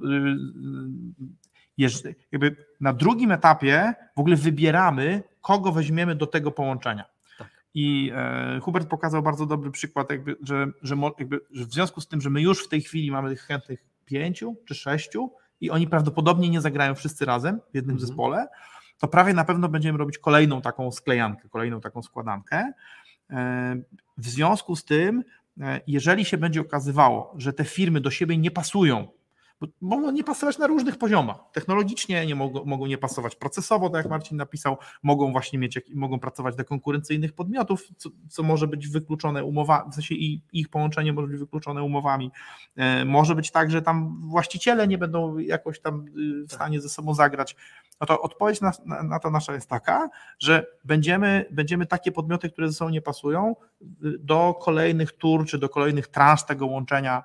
jeż- jakby na drugim etapie w ogóle wybieramy, kogo weźmiemy do tego połączenia. Tak. I e, Hubert pokazał bardzo dobry przykład, jakby, że, że, jakby, że w związku z tym, że my już w tej chwili mamy tych chętnych pięciu czy sześciu i oni prawdopodobnie nie zagrają wszyscy razem w jednym Mhm. zespole, to prawie na pewno będziemy robić kolejną taką sklejankę, kolejną taką składankę. W związku z tym, e, jeżeli się będzie okazywało, że te firmy do siebie nie pasują, bo mogą nie pasować na różnych poziomach. Technologicznie nie mogą, mogą nie pasować procesowo, tak jak Marcin napisał, mogą właśnie mieć, mogą pracować dla konkurencyjnych podmiotów, co, co może być wykluczone umowami, w sensie i, ich połączenie może być wykluczone umowami. E, Może być tak, że tam właściciele nie będą jakoś tam y, w stanie ze sobą zagrać. No to odpowiedź na, na, na to nasza jest taka, że będziemy, będziemy takie podmioty, które ze sobą nie pasują, y, do kolejnych tur czy do kolejnych transz tego łączenia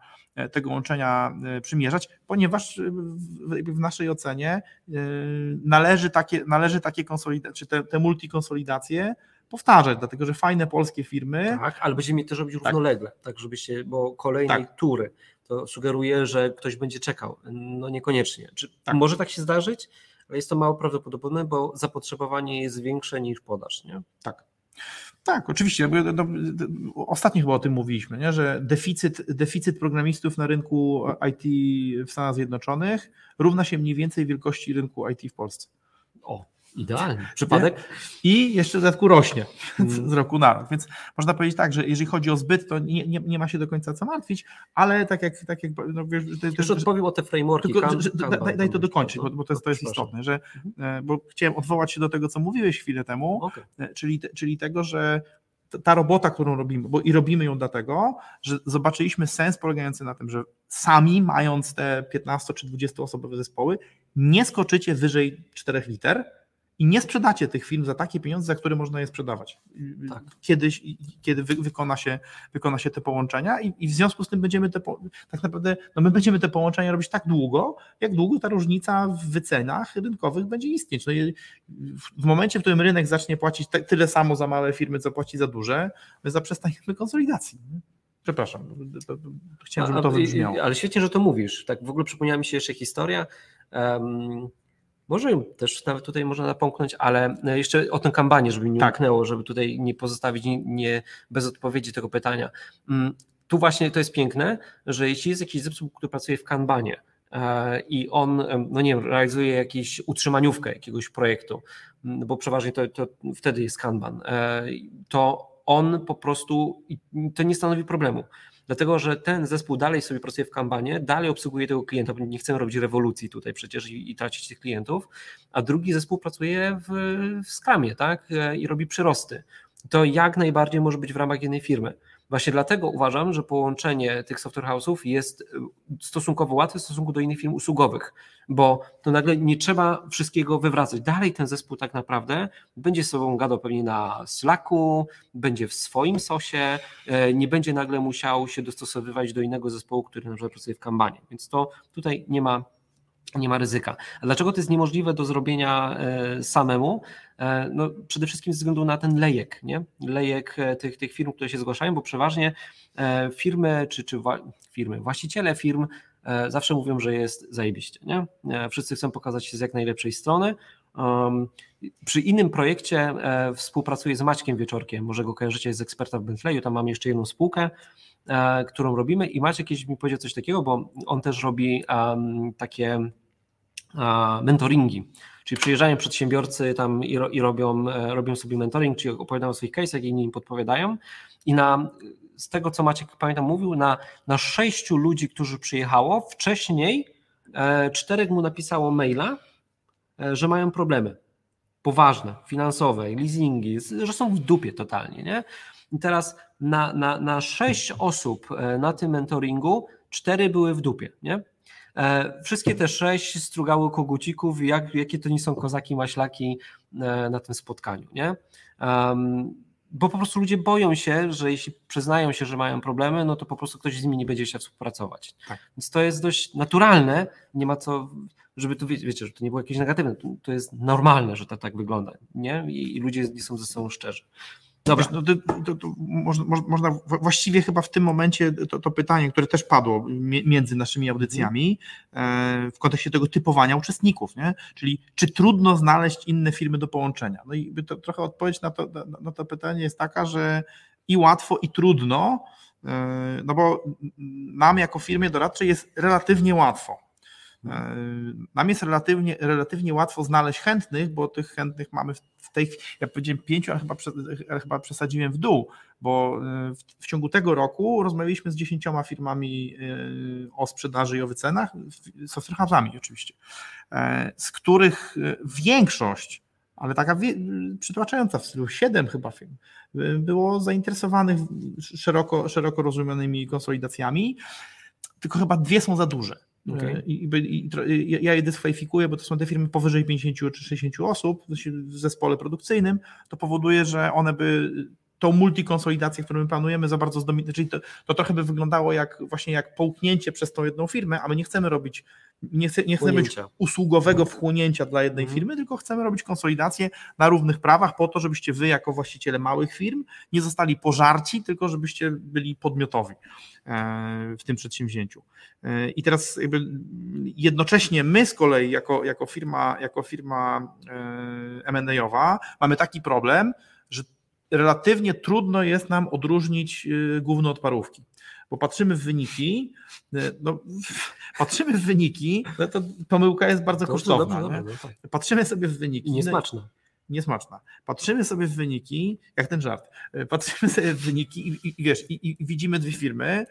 tego łączenia e, przymierzać, ponieważ e, w, naszej ocenie e, należy takie, należy takie konsolidacje, czy te, te multikonsolidacje powtarzać, dlatego że fajne polskie firmy, Tak, ale będziemy też robić równolegle, tak żeby się, bo kolejnej Tak. tury to sugeruje, że ktoś będzie czekał. No niekoniecznie. Czy Tak. może tak się zdarzyć? Ale jest to mało prawdopodobne, bo zapotrzebowanie jest większe niż podaż, nie? Tak, oczywiście. bo, no, Ostatnio chyba o tym mówiliśmy, nie? że deficyt, deficyt programistów na rynku IT w Stanach Zjednoczonych równa się mniej więcej wielkości rynku IT w Polsce. O, idealnie. Przypadek? I jeszcze w dodatku rośnie z roku na rok. Więc można powiedzieć tak, że jeżeli chodzi o zbyt, to nie, nie, nie ma się do końca co martwić, ale tak jak, tak jak no, wiesz, to, Już odpowiem o te frameworki. tylko, Kan- że, Kanban, daj, daj to dokończyć, bo, bo to jest, to jest istotne, że, e, bo chciałem odwołać się do tego, co mówiłeś chwilę temu, Okej. E, czyli, czyli tego, że ta robota, którą robimy, bo i robimy ją dlatego, że zobaczyliśmy sens polegający na tym, że sami mając te 15 czy 20 osobowe zespoły, nie skoczycie wyżej 4 liter i nie sprzedacie tych firm za takie pieniądze, za które można je sprzedawać. Tak. Kiedyś, kiedy wy, wykona, się, wykona się te połączenia i, i w związku z tym będziemy te, tak naprawdę, no my będziemy te połączenia robić tak długo, jak długo ta różnica w wycenach rynkowych będzie istnieć. No w- momencie, w którym rynek zacznie płacić te, tyle samo za małe firmy, co płaci za duże, my zaprzestaniemy konsolidacji. Przepraszam, chciałem, żeby to wybrzmiało. Ale świetnie, że to mówisz. Tak w ogóle przypomniała mi się jeszcze historia. em, może też nawet tutaj można napomknąć, ale jeszcze o tym kambanie, żeby nie Tak. żeby tutaj nie pozostawić nie, nie, bez odpowiedzi tego pytania. Mm, Tu właśnie to jest piękne, że jeśli jest jakiś zespół, który pracuje w kanbanie e, i on, no nie wiem, realizuje jakąś utrzymaniówkę jakiegoś projektu, mm, bo przeważnie to, to wtedy jest kanban, e, to on po prostu, to nie stanowi problemu. Dlatego, że ten zespół dalej sobie pracuje w kampanie, dalej obsługuje tego klienta, bo nie chcemy robić rewolucji tutaj przecież i, i tracić tych klientów, a drugi zespół pracuje w, w tak? I robi przyrosty. To jak najbardziej może być w ramach jednej firmy. Właśnie dlatego uważam, że połączenie tych software house'ów jest y, stosunkowo łatwe w stosunku do innych firm usługowych, bo to nagle nie trzeba wszystkiego wywracać. Dalej ten zespół tak naprawdę będzie z sobą gadał pewnie na Slacku, będzie w swoim sosie, e, nie będzie nagle musiał się dostosowywać do innego zespołu, który na przykład pracuje w Kanbanie. Więc to tutaj nie ma nie ma ryzyka. A dlaczego to jest niemożliwe do zrobienia e, samemu? E, no, przede wszystkim ze względu na ten lejek, nie? lejek e, tych, tych firm, które się zgłaszają, bo przeważnie firmy czy, czy firmy, właściciele firm zawsze mówią, że jest zajebiście. Nie? Wszyscy chcą pokazać się z jak najlepszej strony. Przy innym projekcie współpracuję z Maćkiem Wieczorkiem, może go kojarzycie z eksperta w Bentleyu, tam mam jeszcze jedną spółkę, którą robimy i Maciek kiedyś mi powiedział coś takiego, bo on też robi takie mentoringi. Czyli przyjeżdżają przedsiębiorcy tam i, i robią, e, robią sobie mentoring, czyli opowiadają o swoich case'ach i inni im podpowiadają. I na, z tego, co Maciek pamiętam mówił, na, na sześciu ludzi, którzy przyjechało, wcześniej e, czterech mu napisało maila, e, że mają problemy poważne, finansowe, leasingi, że są w dupie totalnie. Nie? I teraz na, na, na sześć osób na tym mentoringu cztery były w dupie. Nie? E, wszystkie te sześć strugały kogucików, jak, jakie to nie są kozaki, maślaki e, na tym spotkaniu, nie? bo po prostu ludzie boją się, że jeśli przyznają się, że mają problemy, no to po prostu ktoś z nimi nie będzie chciał współpracować. Tak. Więc to jest dość naturalne, nie ma co, żeby to wiecie, wiecie że to nie było jakieś negatywne, to, to jest normalne, że to tak wygląda, nie? I, i ludzie nie są ze sobą szczerzy. Dobrze, no to, to, to można, można, właściwie chyba w tym momencie to, to pytanie, które też padło między naszymi audycjami e, w kontekście tego typowania uczestników, nie? czyli czy trudno znaleźć inne firmy do połączenia? No i to, trochę odpowiedź na to, na, na to pytanie jest taka, że i łatwo, i trudno, e, no bo nam jako firmie doradczej jest relatywnie łatwo. E, nam jest relatywnie, relatywnie łatwo znaleźć chętnych, bo tych chętnych mamy w tej ja powiedziałem pięciu, ale chyba, ale chyba przesadziłem w dół, bo e, w, w, ciągu tego roku rozmawialiśmy z dziesięcioma firmami e, o sprzedaży i o wycenach, software oczywiście, z których większość ale taka przytłaczająca w stylu 7 chyba firm, było zainteresowanych szeroko, szeroko rozumianymi konsolidacjami, tylko chyba dwie są za duże. Okay. I, i, i, ja je dyskwalifikuję, bo to są te firmy powyżej 50 czy 60 osób w zespole produkcyjnym. To powoduje, że one by tą multikonsolidację, którą my planujemy, za bardzo zdominować. Czyli to, to, trochę by wyglądało jak właśnie jak połknięcie przez tą jedną firmę, a my nie chcemy robić, nie, chce, nie chcemy być usługowego wchłonięcia dla jednej mhm. firmy, tylko chcemy robić konsolidację na równych prawach po to, żebyście wy jako właściciele małych firm nie zostali pożarci, tylko żebyście byli podmiotowi e, w tym przedsięwzięciu. E, I teraz jakby jednocześnie my z kolei jako, jako firma, jako firma e, M&A-owa mamy taki problem, relatywnie trudno jest nam odróżnić y, gówno od parówki. Bo patrzymy w wyniki, y, no, patrzymy w wyniki, no to pomyłka jest bardzo kosztowna. Dobrze, dobrze, no tak. Patrzymy sobie w wyniki. I niesmaczna. No, niesmaczna. Patrzymy sobie w wyniki, jak ten żart, y, patrzymy sobie w wyniki i, i, i wiesz, i, i widzimy dwie firmy,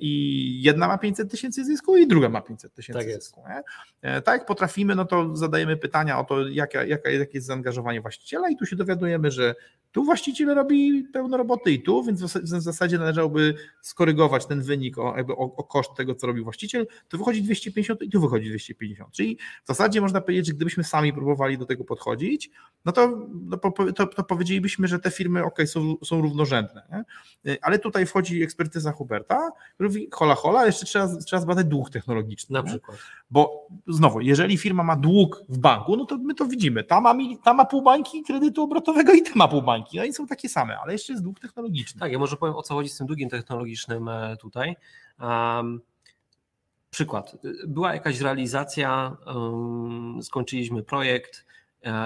i jedna ma 500 tysięcy zysku i druga ma 500 tysięcy tak zysku. Nie? E, tak jak potrafimy, no to zadajemy pytania o to, jaka, jaka, jakie jest zaangażowanie właściciela i tu się dowiadujemy, że tu właściciel robi pełno roboty i tu, więc w zasadzie należałoby skorygować ten wynik o, jakby o, o koszt tego, co robi właściciel, to wychodzi 250 i tu wychodzi 250. Czyli w zasadzie można powiedzieć, że gdybyśmy sami próbowali do tego podchodzić, no to, no, to, to powiedzielibyśmy, że te firmy ok, są, są równorzędne. Nie? E, ale tutaj wchodzi ekspertyza Huberta, mówi hola hola, jeszcze trzeba, trzeba zbadać dług technologiczny. Na przykład. Bo znowu, jeżeli firma ma dług w banku, no to my to widzimy. Ta ma, ta ma pół bańki kredytu obrotowego i ta ma pół bańki. No i są takie same, ale jeszcze jest dług technologiczny. Tak, ja może powiem o co chodzi z tym długiem technologicznym e, tutaj. Um, przykład. Była jakaś realizacja, um, skończyliśmy projekt,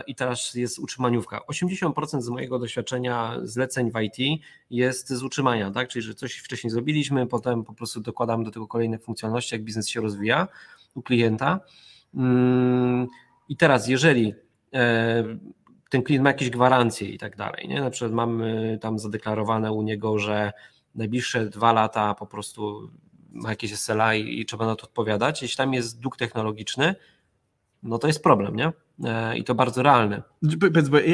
i teraz jest utrzymaniówka. 80% z mojego doświadczenia zleceń w IT jest z utrzymania, tak? czyli że coś wcześniej zrobiliśmy, potem po prostu dokładamy do tego kolejne funkcjonalności, jak biznes się rozwija u klienta. Mm, I teraz, jeżeli e, ten klient ma jakieś gwarancje i tak dalej. Nie? Na przykład mamy tam zadeklarowane u niego, że najbliższe dwa lata po prostu ma jakieś SLA i, i trzeba na to odpowiadać. Jeśli tam jest dług technologiczny, no to jest problem, nie? E, I to bardzo realny.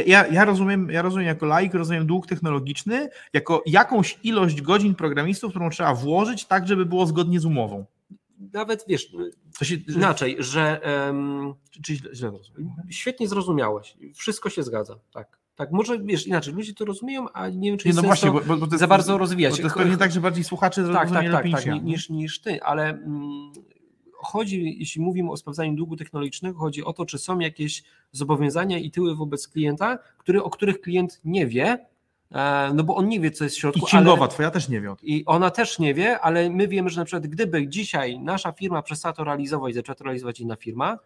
Ja, ja, rozumiem, ja rozumiem jako laik, rozumiem dług technologiczny jako jakąś ilość godzin programistów, którą trzeba włożyć tak, żeby było zgodnie z umową. Nawet wiesz, się, inaczej, że um, czy, czy źle, źle rozumiem? Świetnie zrozumiałeś, wszystko się zgadza, tak. Tak, może wiesz, inaczej, ludzie to rozumieją, a nie wiem, czy jest nie, no właśnie, bo, bo to jest, za bardzo rozwijać. Bo to jest pewnie tak, że bardziej słuchacze tak, tak, tak, tak, tak, niż, niż ty, ale mm, chodzi, jeśli mówimy o sprawdzaniu długu technologicznego, chodzi o to, czy są jakieś zobowiązania i tyły wobec klienta, który, o których klient nie wie, e, no bo on nie wie, co jest w środku. I księgowa ale, twoja też nie wie. I ona też nie wie, ale my wiemy, że na przykład gdyby dzisiaj nasza firma przestała to realizować, zaczęła to realizować inna firma,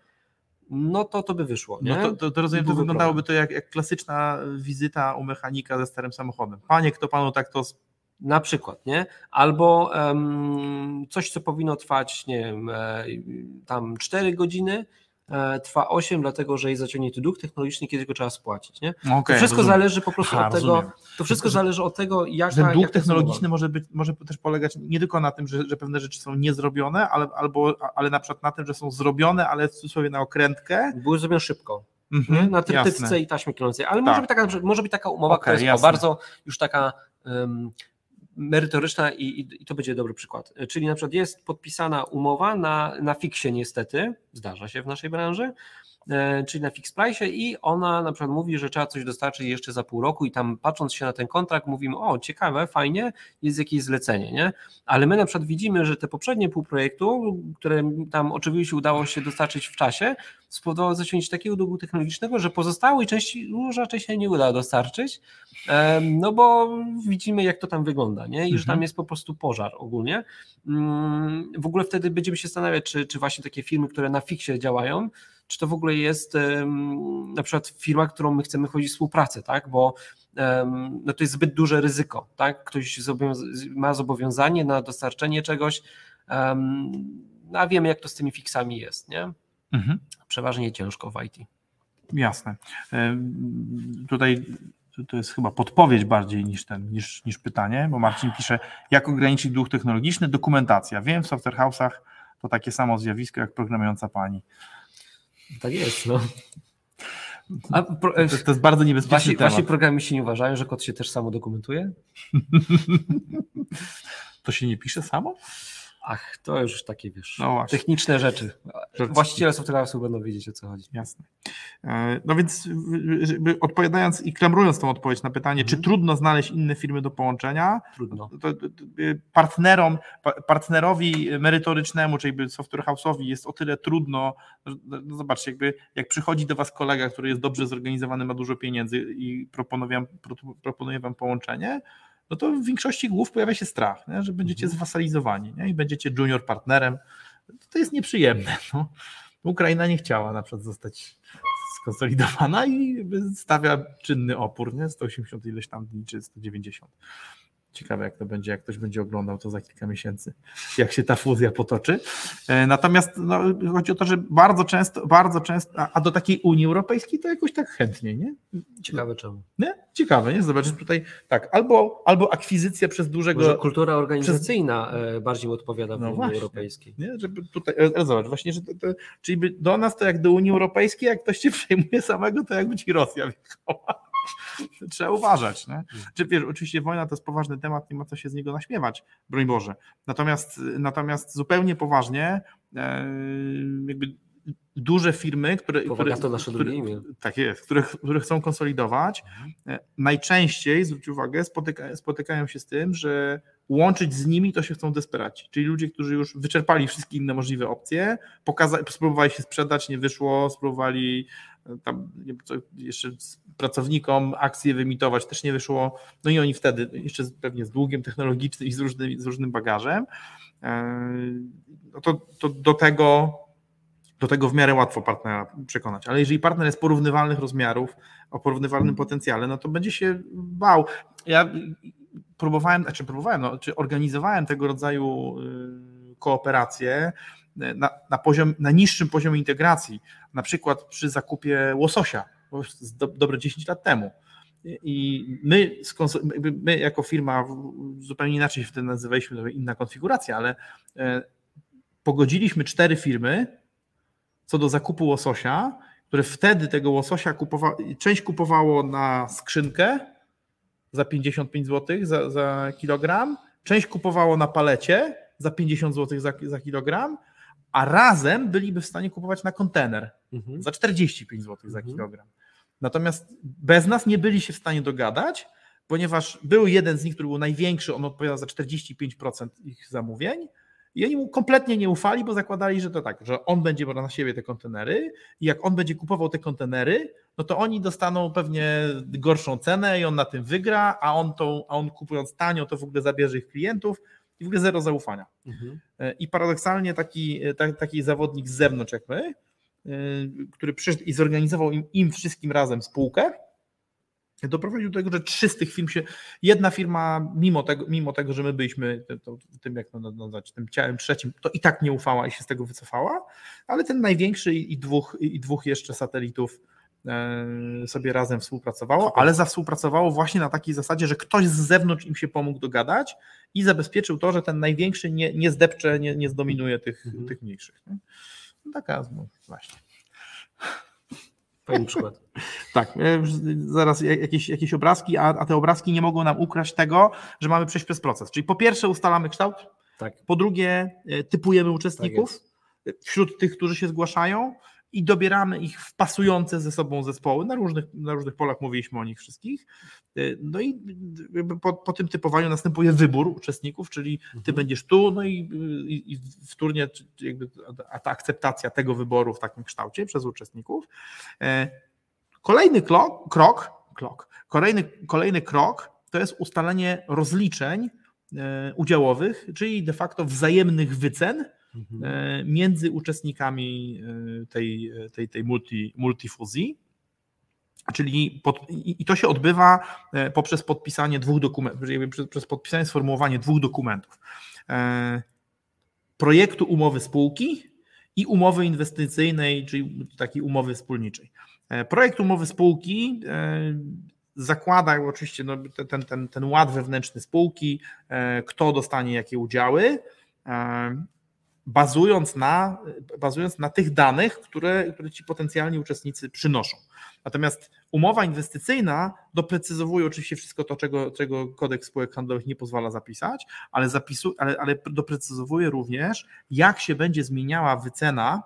no to to by wyszło. Nie? No to, to, to rozumiem, to wyglądałoby to jak, jak klasyczna wizyta u mechanika ze starym samochodem. Panie, kto panu tak to na przykład, nie? Albo um, coś, co powinno trwać, nie wiem, e, tam 4 godziny, e, trwa 8, dlatego że jest zaciągnięty dług technologiczny, kiedy go trzeba spłacić. Nie? Okay, to wszystko rozumiem. zależy po prostu od tego, to wszystko zależy od tego, jak Ten dług technologiczny może, być, może też polegać nie tylko na tym, że, że pewne rzeczy są niezrobione, ale, albo, ale na przykład na tym, że są zrobione, ale w cudzysłowie na okrętkę. Były zrobione szybko. Mhm, na trytytce i taśmie klącej, ale tak. może, być taka, może być taka umowa, okay, która jest bardzo już taka um, merytoryczna i, i, i, to będzie dobry przykład. Czyli na przykład jest podpisana umowa na, na fiksie niestety, zdarza się w naszej branży, czyli na fix price i ona na przykład mówi, że trzeba coś dostarczyć jeszcze za pół roku i tam patrząc się na ten kontrakt mówimy, o ciekawe, fajnie, jest jakieś zlecenie, nie? Ale my na przykład widzimy, że te poprzednie pół projektu, które tam oczywiście udało się dostarczyć w czasie, spowodowało zaciągnięcie takiego długu technologicznego, że pozostałej części już raczej się nie uda dostarczyć, no bo widzimy jak to tam wygląda, nie? I że tam mhm. jest po prostu pożar ogólnie. Mm, w ogóle wtedy będziemy się zastanawiać, czy, czy właśnie takie firmy, które na fiksie działają, czy to w ogóle jest na przykład firma, którą my chcemy chodzić współpracę, tak? Bo no to jest zbyt duże ryzyko, tak? Ktoś ma zobowiązanie na dostarczenie czegoś, no a wiemy, jak to z tymi fiksami jest, nie? Mhm. Przeważnie ciężko w IT. Jasne. Tutaj to jest chyba podpowiedź bardziej niż, ten, niż, niż pytanie, bo Marcin pisze, jak ograniczyć dług technologiczny? Dokumentacja. Wiem, w software house'ach to takie samo zjawisko jak programująca pani. Tak jest, no. A, pro, to, to, jest bardzo niebezpieczny wasi, temat. Wasi programiści nie uważają, że kod się też samo dokumentuje? to się nie pisze samo? Ach, to już takie, wiesz, no techniczne rzeczy. Właściciele software'u będą wiedzieć, o co chodzi. Jasne. E, no więc odpowiadając i klamrując tą odpowiedź na pytanie, czy mhm. trudno znaleźć inne firmy do połączenia? Trudno. To, partnerom, partnerowi merytorycznemu, czyli software house'owi jest o tyle trudno, no zobaczcie, jakby jak przychodzi do was kolega, który jest dobrze zorganizowany, ma dużo pieniędzy i proponuje, proponuje wam połączenie, no to w większości głów pojawia się strach, nie? że będziecie mhm. zwasalizowani nie? i będziecie junior partnerem. To jest nieprzyjemne. No. Ukraina nie chciała na przykład zostać skonsolidowana i stawia czynny opór, nie? 180 ileś tam dni, czy 190. Ciekawe, jak to będzie, jak ktoś będzie oglądał to za kilka miesięcy, jak się ta fuzja potoczy. E, natomiast no, chodzi o to, że bardzo często, bardzo często, a do takiej Unii Europejskiej to jakoś tak chętnie, nie? Ciekawe czemu. Nie? Ciekawe, nie? Zobaczysz tutaj, tak, albo, albo akwizycja przez dużego... Może kultura organizacyjna przez... E, bardziej odpowiada w no Unii właśnie, Europejskiej. Nie? Żeby tutaj, e, zobacz, właśnie, że to, to, czyli do nas to jak do Unii Europejskiej, jak ktoś cię przejmuje samego, to jakby ci Rosja wjechała. Trzeba uważać. Nie? Czy wiesz, oczywiście wojna to jest poważny temat, nie ma co się z niego naśmiewać, broń Boże. Natomiast, natomiast zupełnie poważnie, e, jakby duże firmy, które, które, to nasze które, tak jest, które, które chcą konsolidować, mhm. E, najczęściej, zwróć uwagę, spotyka, spotykają się z tym, że łączyć z nimi to się chcą desperaci, czyli ludzie, którzy już wyczerpali wszystkie inne możliwe opcje, pokaza- spróbowali się sprzedać, nie wyszło, spróbowali tam jeszcze pracownikom akcje wymitować, też nie wyszło, no i oni wtedy jeszcze pewnie z długiem technologicznym i z, różnym, z różnym bagażem, e, no to, to do tego do tego w miarę łatwo partnera przekonać. Ale jeżeli partner jest porównywalnych rozmiarów, o porównywalnym potencjale, no to będzie się bał. Ja próbowałem, znaczy próbowałem, no, czy organizowałem tego rodzaju y, kooperacje na, na, poziom, na niższym poziomie integracji, na przykład przy zakupie łososia do, dobre 10 lat temu. I my, my jako firma zupełnie inaczej się wtedy nazywaliśmy, inna konfiguracja, ale e, pogodziliśmy cztery firmy co do zakupu łososia, które wtedy tego łososia kupowało, część kupowało na skrzynkę za 55 zł za, za kilogram, część kupowało na palecie za 50 zł za, za kilogram, a razem byliby w stanie kupować na kontener mhm. za 45 zł za mhm. kilogram. Natomiast bez nas nie byli się w stanie dogadać, ponieważ był jeden z nich, który był największy, on odpowiadał za 45% ich zamówień, i oni mu kompletnie nie ufali, bo zakładali, że to tak, że on będzie brał na siebie te kontenery i jak on będzie kupował te kontenery, no to oni dostaną pewnie gorszą cenę i on na tym wygra, a on, tą, a on kupując tanio, to w ogóle zabierze ich klientów i w ogóle zero zaufania. Mhm. I paradoksalnie taki, taki zawodnik z zewnątrz jak my, y, który przyszedł i zorganizował im, im wszystkim razem spółkę, doprowadził do tego, że trzy z tych firm się, jedna firma, mimo tego, mimo tego że my byliśmy to, tym, jak to nazwać, tym ciałem trzecim, to i tak nie ufała i się z tego wycofała, ale ten największy i dwóch, i dwóch jeszcze satelitów e, sobie razem współpracowało, ale zawspółpracowało właśnie na takiej zasadzie, że ktoś z zewnątrz im się pomógł dogadać i zabezpieczył to, że ten największy nie, nie zdepcze, nie, nie zdominuje tych, mhm. tych mniejszych. No, taka no, właśnie. Fajny przykład. tak, e, zaraz jakieś, jakieś obrazki, a, a te obrazki nie mogą nam ukraść tego, że mamy przejść przez proces. Czyli po pierwsze ustalamy kształt, tak. po drugie e, typujemy uczestników tak wśród tych, którzy się zgłaszają i dobieramy ich w pasujące ze sobą zespoły. Na różnych, na różnych polach mówiliśmy o nich wszystkich. Y, no i po, po tym typowaniu następuje wybór uczestników, czyli ty mhm. będziesz tu, no i, i, i wtórnie jakby ta akceptacja tego wyboru w takim kształcie przez uczestników. E, kolejny krok, krok, krok kolejny, kolejny krok to jest ustalenie rozliczeń udziałowych, czyli de facto wzajemnych wycen mhm. E, między uczestnikami e, tej, tej, tej multi, multifuzji. Czyli pod, i to się odbywa e, poprzez podpisanie dwóch dokumentów, przez, podpisanie, sformułowanie dwóch dokumentów. Projektu umowy spółki i umowy inwestycyjnej, czyli takiej umowy wspólniczej. Projekt umowy spółki zakłada oczywiście no, ten, ten, ten ład wewnętrzny spółki, kto dostanie jakie udziały bazując na, bazując na tych danych, które, które ci potencjalni uczestnicy przynoszą. Natomiast umowa inwestycyjna doprecyzowuje oczywiście wszystko to, czego, czego kodeks spółek handlowych nie pozwala zapisać, ale, zapisu, ale, ale doprecyzowuje również, jak się będzie zmieniała wycena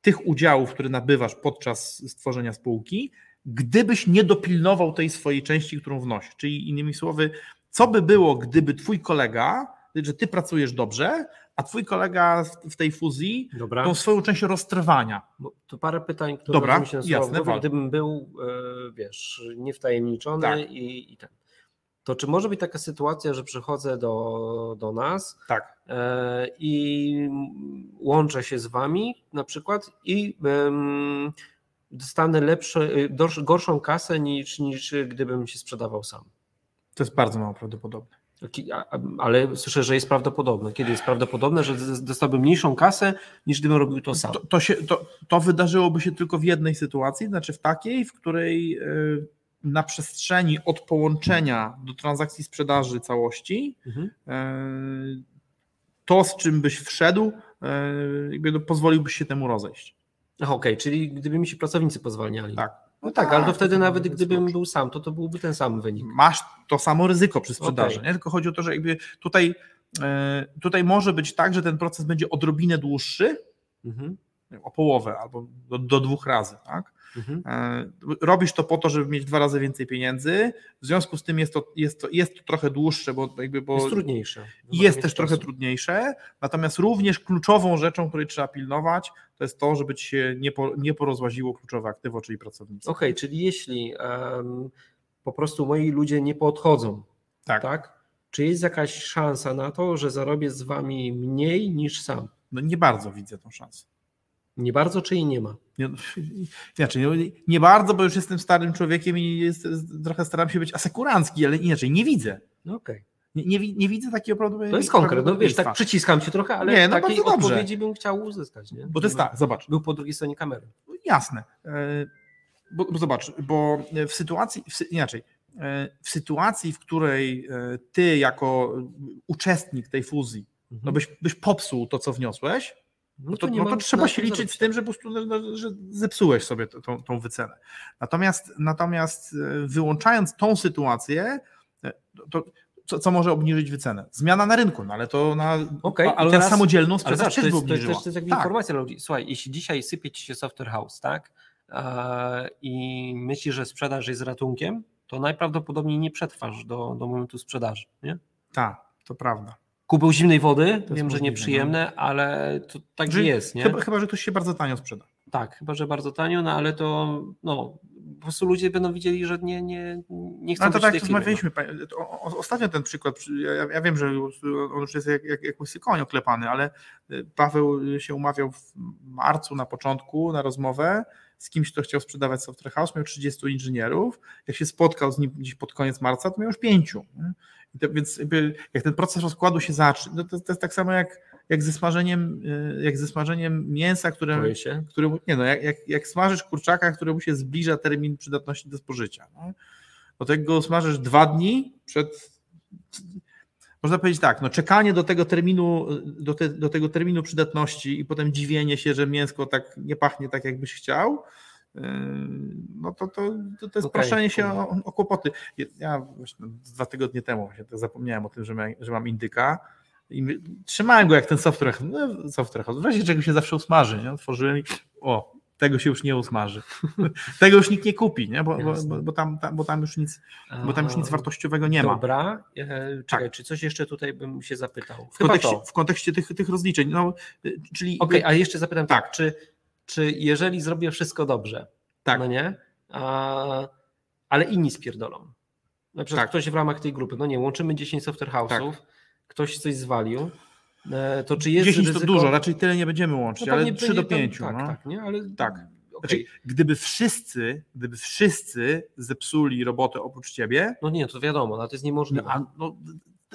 tych udziałów, które nabywasz podczas stworzenia spółki, gdybyś nie dopilnował tej swojej części, którą wnosisz. Czyli innymi słowy, co by było, gdyby twój kolega, że ty pracujesz dobrze, a twój kolega w tej fuzji Dobra. tą swoją część roztrwania. Bo to parę pytań, które Dobra, mi się jasne, głowie, gdybym był, e, wiesz, niewtajemniczony tak. i, i ten. To czy może być taka sytuacja, że przychodzę do, do nas tak. e, i łączę się z wami na przykład i e, dostanę lepsze, gorszą kasę niż, niż gdybym się sprzedawał sam? To jest bardzo mało prawdopodobne. Ale słyszę, że jest prawdopodobne. Kiedy jest prawdopodobne, że dostałbym mniejszą kasę niż gdybym robił to sam? To, to, się, to, to wydarzyłoby się tylko w jednej sytuacji, znaczy w takiej, w której e, na przestrzeni od połączenia do transakcji sprzedaży całości mhm. E, to, z czym byś wszedł, e, jakby pozwoliłbyś się temu rozejść. Okej, okay, czyli gdyby mi się pracownicy pozwalniali. Tak. No tak, ale to wtedy nawet gdybym był sam, to to byłby ten sam wynik. Masz to samo ryzyko przy sprzedaży, okay. nie? tylko chodzi o to, że jakby tutaj, e, tutaj może być tak, że ten proces będzie odrobinę dłuższy, mhm. o połowę albo do, do dwóch razy, tak? Mhm. E, robisz to po to, żeby mieć dwa razy więcej pieniędzy. W związku z tym jest to, jest to, jest to trochę dłuższe, bo jakby. Bo jest trudniejsze. I jest też trochę trudniejsze. Natomiast również kluczową rzeczą, której trzeba pilnować, to jest to, żeby ci się nie, po, nie porozłaziło kluczowe aktywo, czyli pracownicy. Okej, okay, czyli jeśli um, po prostu moi ludzie nie podchodzą, tak. tak? Czy jest jakaś szansa na to, że zarobię z wami mniej niż sam? No nie bardzo widzę tą szansę. Nie bardzo, czy i nie ma? Nie, inaczej, nie, nie, bardzo, bo już jestem starym człowiekiem i jest, trochę staram się być asekurancki, ale inaczej nie widzę. No okay. Nie, nie, nie, widzę takiego problemu. To jest konkret, no wiesz, tak przyciskam się trochę, ale nie, no takiej odpowiedzi bym chciał uzyskać. Nie? Bo to jest tak, zobacz. Był po drugiej stronie kamery. Jasne. E, bo, bo zobacz, bo w sytuacji, w, inaczej, e, w sytuacji, w której e, ty jako uczestnik tej fuzji, no byś, byś popsuł to, co wniosłeś, no to, nie no to trzeba się liczyć z tym, że po prostu no, no, że zepsułeś sobie tą, tą wycenę. Natomiast, natomiast e, wyłączając tą sytuację, e, to co, co może obniżyć wycenę? Zmiana na rynku, no ale to na, Okej, ale i na teraz- samodzielną Ale sprzedaż to też by jest, to, jest, to, obniżyła. jest, to jest Tak. informacja dla ludzi. Słuchaj, jeśli dzisiaj sypie ci się software house, tak? e, I myślisz, że sprzedaż jest ratunkiem, to najprawdopodobniej nie przetrwasz do, do momentu sprzedaży. Nie? Tak, to prawda. Kubeł zimnej wody, wiem, że możliwe, nieprzyjemne, ale to tak Że jest. Nie? Chyba, chyba, że ktoś się bardzo tanio sprzeda. Tak, chyba, że bardzo tanio, no ale to no, po prostu ludzie będą widzieli, że nie, nie, nie chcą No to tak, tej to rozmawialiśmy. panie- to o- o- Ostatnio ten przykład, przy- ja, ja wiem, że on już jest jak, jak, jak łysy koń oklepany, ale y, Paweł się umawiał w marcu na początku na rozmowę z kimś, kto chciał sprzedawać software house, miał 30 inżynierów. Jak się spotkał z nim gdzieś pod koniec marca, to miał już pięciu. nie? Więc jak ten proces rozkładu się zacznie, no to, to jest tak samo jak, jak, ze smażeniem, y, jak ze smażeniem mięsa, które, któremu, nie no, jak, jak, jak smażysz kurczaka, któremu się zbliża termin przydatności do spożycia. No, no to jak go smażysz dwa dni przed. Można powiedzieć tak, no czekanie do tego terminu, do, te, do tego terminu przydatności i potem dziwienie się, że mięsko tak nie pachnie tak, jakbyś chciał, no to, to, to, to jest Okej, proszenie się o, o kłopoty. Ja właśnie dwa tygodnie temu właśnie tak zapomniałem o tym, że, że mam indyka i my- trzymałem go jak ten software, no, software. W razie czego się zawsze usmaży, nie? Otworzyłem i o, tego się już nie usmaży. tego już nikt nie kupi, nie? Bo, bo, bo, bo, tam, tam, bo tam już nic, bo tam już nic wartościowego nie ma. Dobra, e, czekaj, Tak. czy coś jeszcze tutaj bym się zapytał? W kontekście, w kontekście tych, tych rozliczeń. No, y, czyli Okej, a jeszcze zapytam tak, Tak. czy, czy jeżeli zrobię wszystko dobrze, Tak. no nie, a, ale inni spierdolą. Na przykład Tak. ktoś w ramach tej grupy, no nie, łączymy 10 software house'ów, ktoś coś zwalił, e, to czy jest 10 to ryzyko... dużo, raczej tyle nie będziemy No łączyć, pewnie ale 3 do będzie tam- 5. Tak, no. tak, nie, ale Tak. okej. Znaczy, gdyby wszyscy, gdyby wszyscy zepsuli robotę oprócz ciebie, No nie, to wiadomo, no to jest niemożliwe. no, a, no,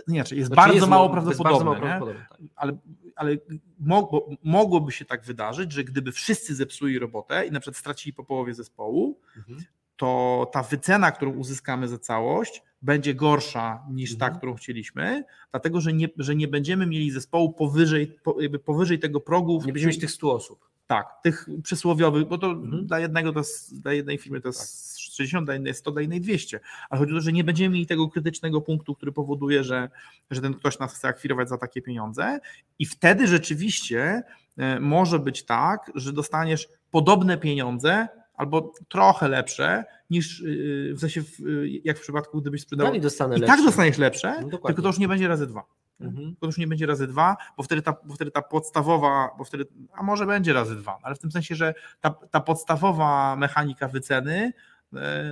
nie, jest Znaczy bardzo jest mało jest prawdopodobne, bardzo mało nie? prawdopodobne, tak. ale, ale mogło, mogłoby się tak wydarzyć, że gdyby wszyscy zepsuli robotę i na przykład stracili po połowie zespołu, Mhm. to ta wycena, którą uzyskamy za całość, będzie gorsza niż ta, Mhm. którą chcieliśmy, dlatego że nie, że nie będziemy mieli zespołu powyżej, po, powyżej tego progu. Nie będziemy mieć tych 100 osób. Tak, tych przysłowiowych, bo to Mhm. dla jednego to jest, dla jednej firmy to jest 60, dla innej 100, dla innej 200. Ale chodzi o to, że nie będziemy mieli tego krytycznego punktu, który powoduje, że, że ten ktoś nas chce akwirować za takie pieniądze. I wtedy rzeczywiście e, może być tak, że dostaniesz podobne pieniądze albo trochę lepsze niż yy, w sensie w, yy, jak w przypadku, gdybyś sprzedał. Dalej dostanę I lepsze. tak dostaniesz lepsze, No tylko to już nie będzie razy dwa. Mhm. To już nie będzie razy dwa, bo wtedy ta, bo wtedy ta podstawowa, bo wtedy, a może będzie razy dwa, ale w tym sensie, że ta, ta podstawowa mechanika wyceny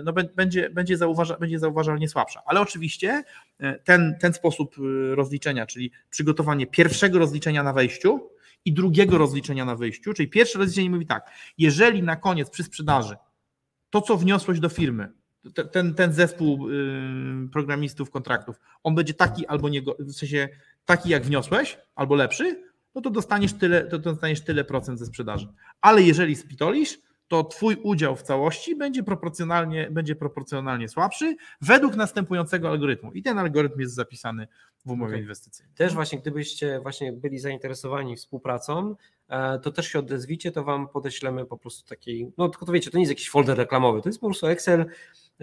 no, bę- będzie, będzie, zauważa, będzie zauważalnie słabsza. Ale oczywiście e, ten, ten sposób e, rozliczenia, czyli przygotowanie pierwszego rozliczenia na wejściu i drugiego rozliczenia na wyjściu, czyli pierwsze rozliczenie mówi tak, jeżeli na koniec przy sprzedaży to, co wniosłeś do firmy, te- ten, ten zespół y, programistów, kontraktów, on będzie taki albo nie, w sensie taki jak wniosłeś, albo lepszy, no to dostaniesz tyle, to dostaniesz tyle procent ze sprzedaży. Ale jeżeli spitolisz, to twój udział w całości będzie proporcjonalnie, będzie proporcjonalnie słabszy według następującego algorytmu. I ten algorytm jest zapisany w umowie Okej. inwestycyjnej. Też właśnie, gdybyście właśnie byli zainteresowani współpracą, e, to też się odezwicie, to wam podeślemy po prostu taki, no tylko to wiecie, to nie jest jakiś folder reklamowy, to jest po prostu Excel, e,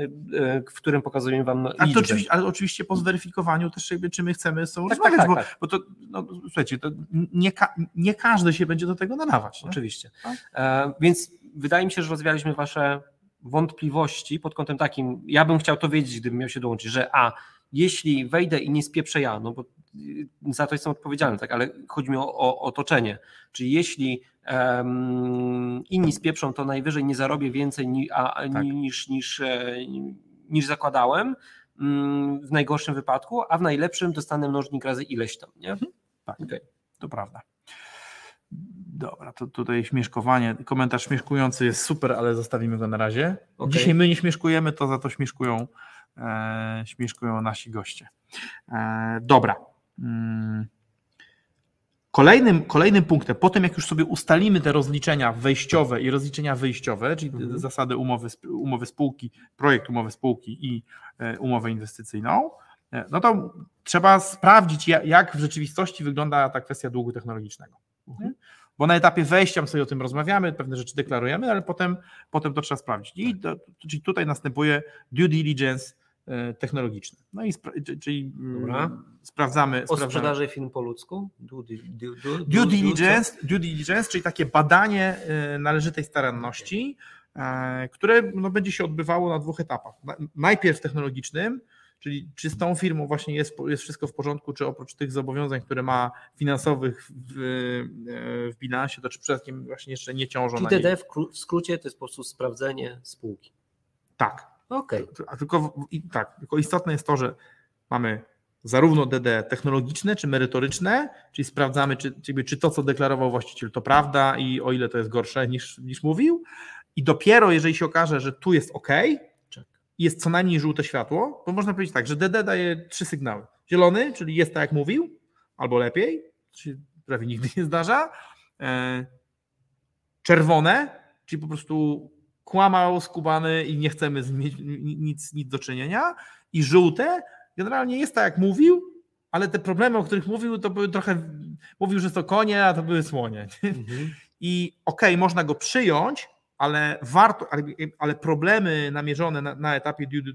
e, w którym pokazujemy wam liczbę. oczywiście, ale oczywiście po zweryfikowaniu też jakby, czy my chcemy z sobą Tak, rozmawiać, tak, bo, tak, tak. bo to, no, słuchajcie, to nie, ka- nie każdy się będzie do tego nadawać. nie? Oczywiście. Tak. E, więc wydaje mi się, że rozwialiśmy wasze wątpliwości pod kątem takim, ja bym chciał to wiedzieć, gdybym miał się dołączyć, że a, jeśli wejdę i nie spieprzę ja, no bo y, za to jestem odpowiedzialny, tak, ale chodzi mi o, o otoczenie, czyli jeśli em, inni spieprzą, to najwyżej nie zarobię więcej ni, a, Tak. niż, niż, e, niż zakładałem mm, w najgorszym wypadku, a w najlepszym dostanę mnożnik razy ileś tam, nie? Tak, Okej. to prawda. Dobra, to tutaj śmieszkowanie, komentarz śmieszkujący jest super, ale zostawimy go na razie. Okej. Dzisiaj my nie śmieszkujemy, to za to śmieszkują, e, śmieszkują nasi goście. E, dobra. Mm. Kolejnym, kolejnym punktem, po tym jak już sobie ustalimy te rozliczenia wejściowe i rozliczenia wyjściowe, czyli Mhm. zasady umowy, umowy spółki, projekt umowy spółki i e, umowę inwestycyjną, e, no to trzeba sprawdzić, ja- jak w rzeczywistości wygląda ta kwestia długu technologicznego. Mhm. Bo na etapie wejścia my sobie o tym rozmawiamy, pewne rzeczy deklarujemy, ale potem, potem to trzeba sprawdzić. I to, czyli tutaj następuje due diligence e, technologiczny. No i spra- czy- czyli mm, Dobra. sprawdzamy. O sprawdzamy. sprzedaży film po ludzku? Due, di- due, due, Due diligence, due diligence, czyli takie badanie e, należytej staranności, e, które no, będzie się odbywało na dwóch etapach. Na- Najpierw technologicznym, czyli czy z tą firmą właśnie jest, jest wszystko w porządku, czy oprócz tych zobowiązań, które ma finansowych w, w bilansie, to czy przypadkiem właśnie jeszcze nie ciążą Czyli na niej. DD w, kró- w skrócie to jest po prostu sprawdzenie spółki. Tak. Okej. A tylko, tak, tylko istotne jest to, że mamy zarówno DD technologiczne czy merytoryczne, czyli sprawdzamy, czy, czy, to, co deklarował właściciel, to prawda i o ile to jest gorsze niż, niż mówił. I dopiero jeżeli się okaże, że tu jest OK. I jest co najmniej żółte światło, to można powiedzieć tak, że DD daje trzy sygnały. Zielony, czyli jest tak jak mówił, albo lepiej, się prawie nigdy nie zdarza. E, Czerwone, czyli po prostu kłamał, skubany i nie chcemy mieć nic, nic do czynienia. I żółte, generalnie jest tak jak mówił, ale te problemy, o których mówił, to były trochę. Mówił, że to konie, a to były słonie. Mhm. I okej, można go przyjąć, ale warto, ale, ale problemy namierzone na, na etapie due,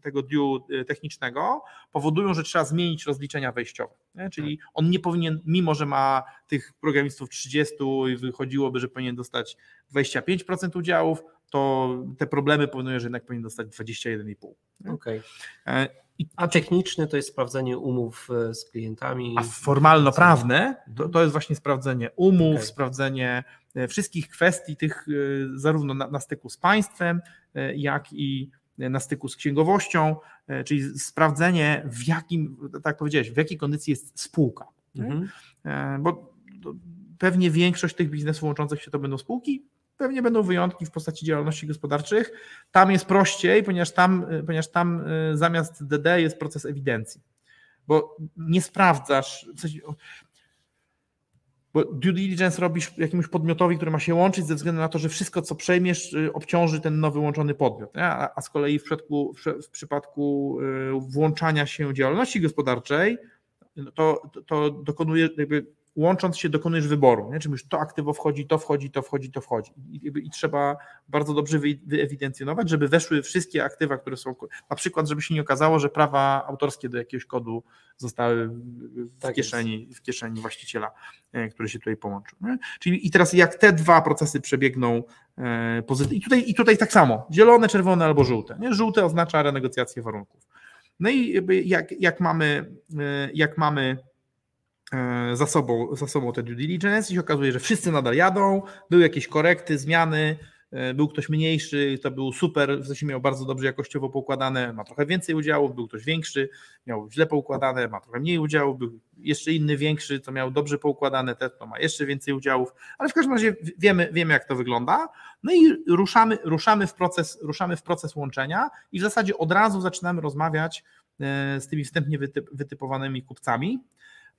tego due technicznego powodują, że trzeba zmienić rozliczenia wejściowe. Nie? Czyli on nie powinien, mimo że ma tych programistów 30 i wychodziłoby, że powinien dostać 25% udziałów, to te problemy powodują, że jednak powinien dostać 21,5%. Okej. E, A techniczne to jest sprawdzenie umów e, z klientami. A formalno-prawne to, to jest właśnie sprawdzenie umów, Okej. sprawdzenie e, wszystkich kwestii tych e, zarówno na, na styku z państwem, e, jak i na styku z księgowością, e, czyli sprawdzenie w jakim, tak powiedziałeś, w jakiej kondycji jest spółka. Mhm. E, Bo pewnie większość tych biznesów łączących się to będą spółki, pewnie będą wyjątki w postaci działalności gospodarczych. Tam jest prościej, ponieważ tam, e, ponieważ tam e, zamiast DD jest proces ewidencji. Bo nie sprawdzasz, w sensie, bo due diligence robisz jakiemuś podmiotowi, który ma się łączyć ze względu na to, że wszystko, co przejmiesz, y, obciąży ten nowy łączony podmiot. A, z kolei w przypadku, w, przypadku y, włączania się działalności gospodarczej, no to, to dokonuje, jakby łącząc się, dokonujesz wyboru. Nie? Czy już to aktywo wchodzi, to wchodzi, to wchodzi, to wchodzi. I, jakby, i trzeba bardzo dobrze wy, wyewidencjonować, żeby weszły wszystkie aktywa, które są. Na przykład, żeby się nie okazało, że prawa autorskie do jakiegoś kodu zostały w, Tak kieszeni, w kieszeni właściciela, e, który się tutaj połączył. Nie? Czyli i teraz jak te dwa procesy przebiegną e, pozytywnie. I tutaj, I tutaj tak samo. Zielone, czerwone albo żółte. Nie? Żółte oznacza renegocjację warunków. No i jak, jak mamy, e, jak mamy za sobą, za sobą te due diligence i się okazuje, że wszyscy nadal jadą, były jakieś korekty, zmiany, e, był ktoś mniejszy, to był super, w sensie miał bardzo dobrze jakościowo poukładane, ma trochę więcej udziałów, był ktoś większy, miał źle poukładane, ma trochę mniej udziałów, był jeszcze inny większy, to miał dobrze poukładane, ten to ma jeszcze więcej udziałów, ale w każdym razie wiemy, wiemy jak to wygląda. No i ruszamy, ruszamy, w proces, ruszamy w proces łączenia i w zasadzie od razu zaczynamy rozmawiać e, z tymi wstępnie wytyp, wytypowanymi kupcami.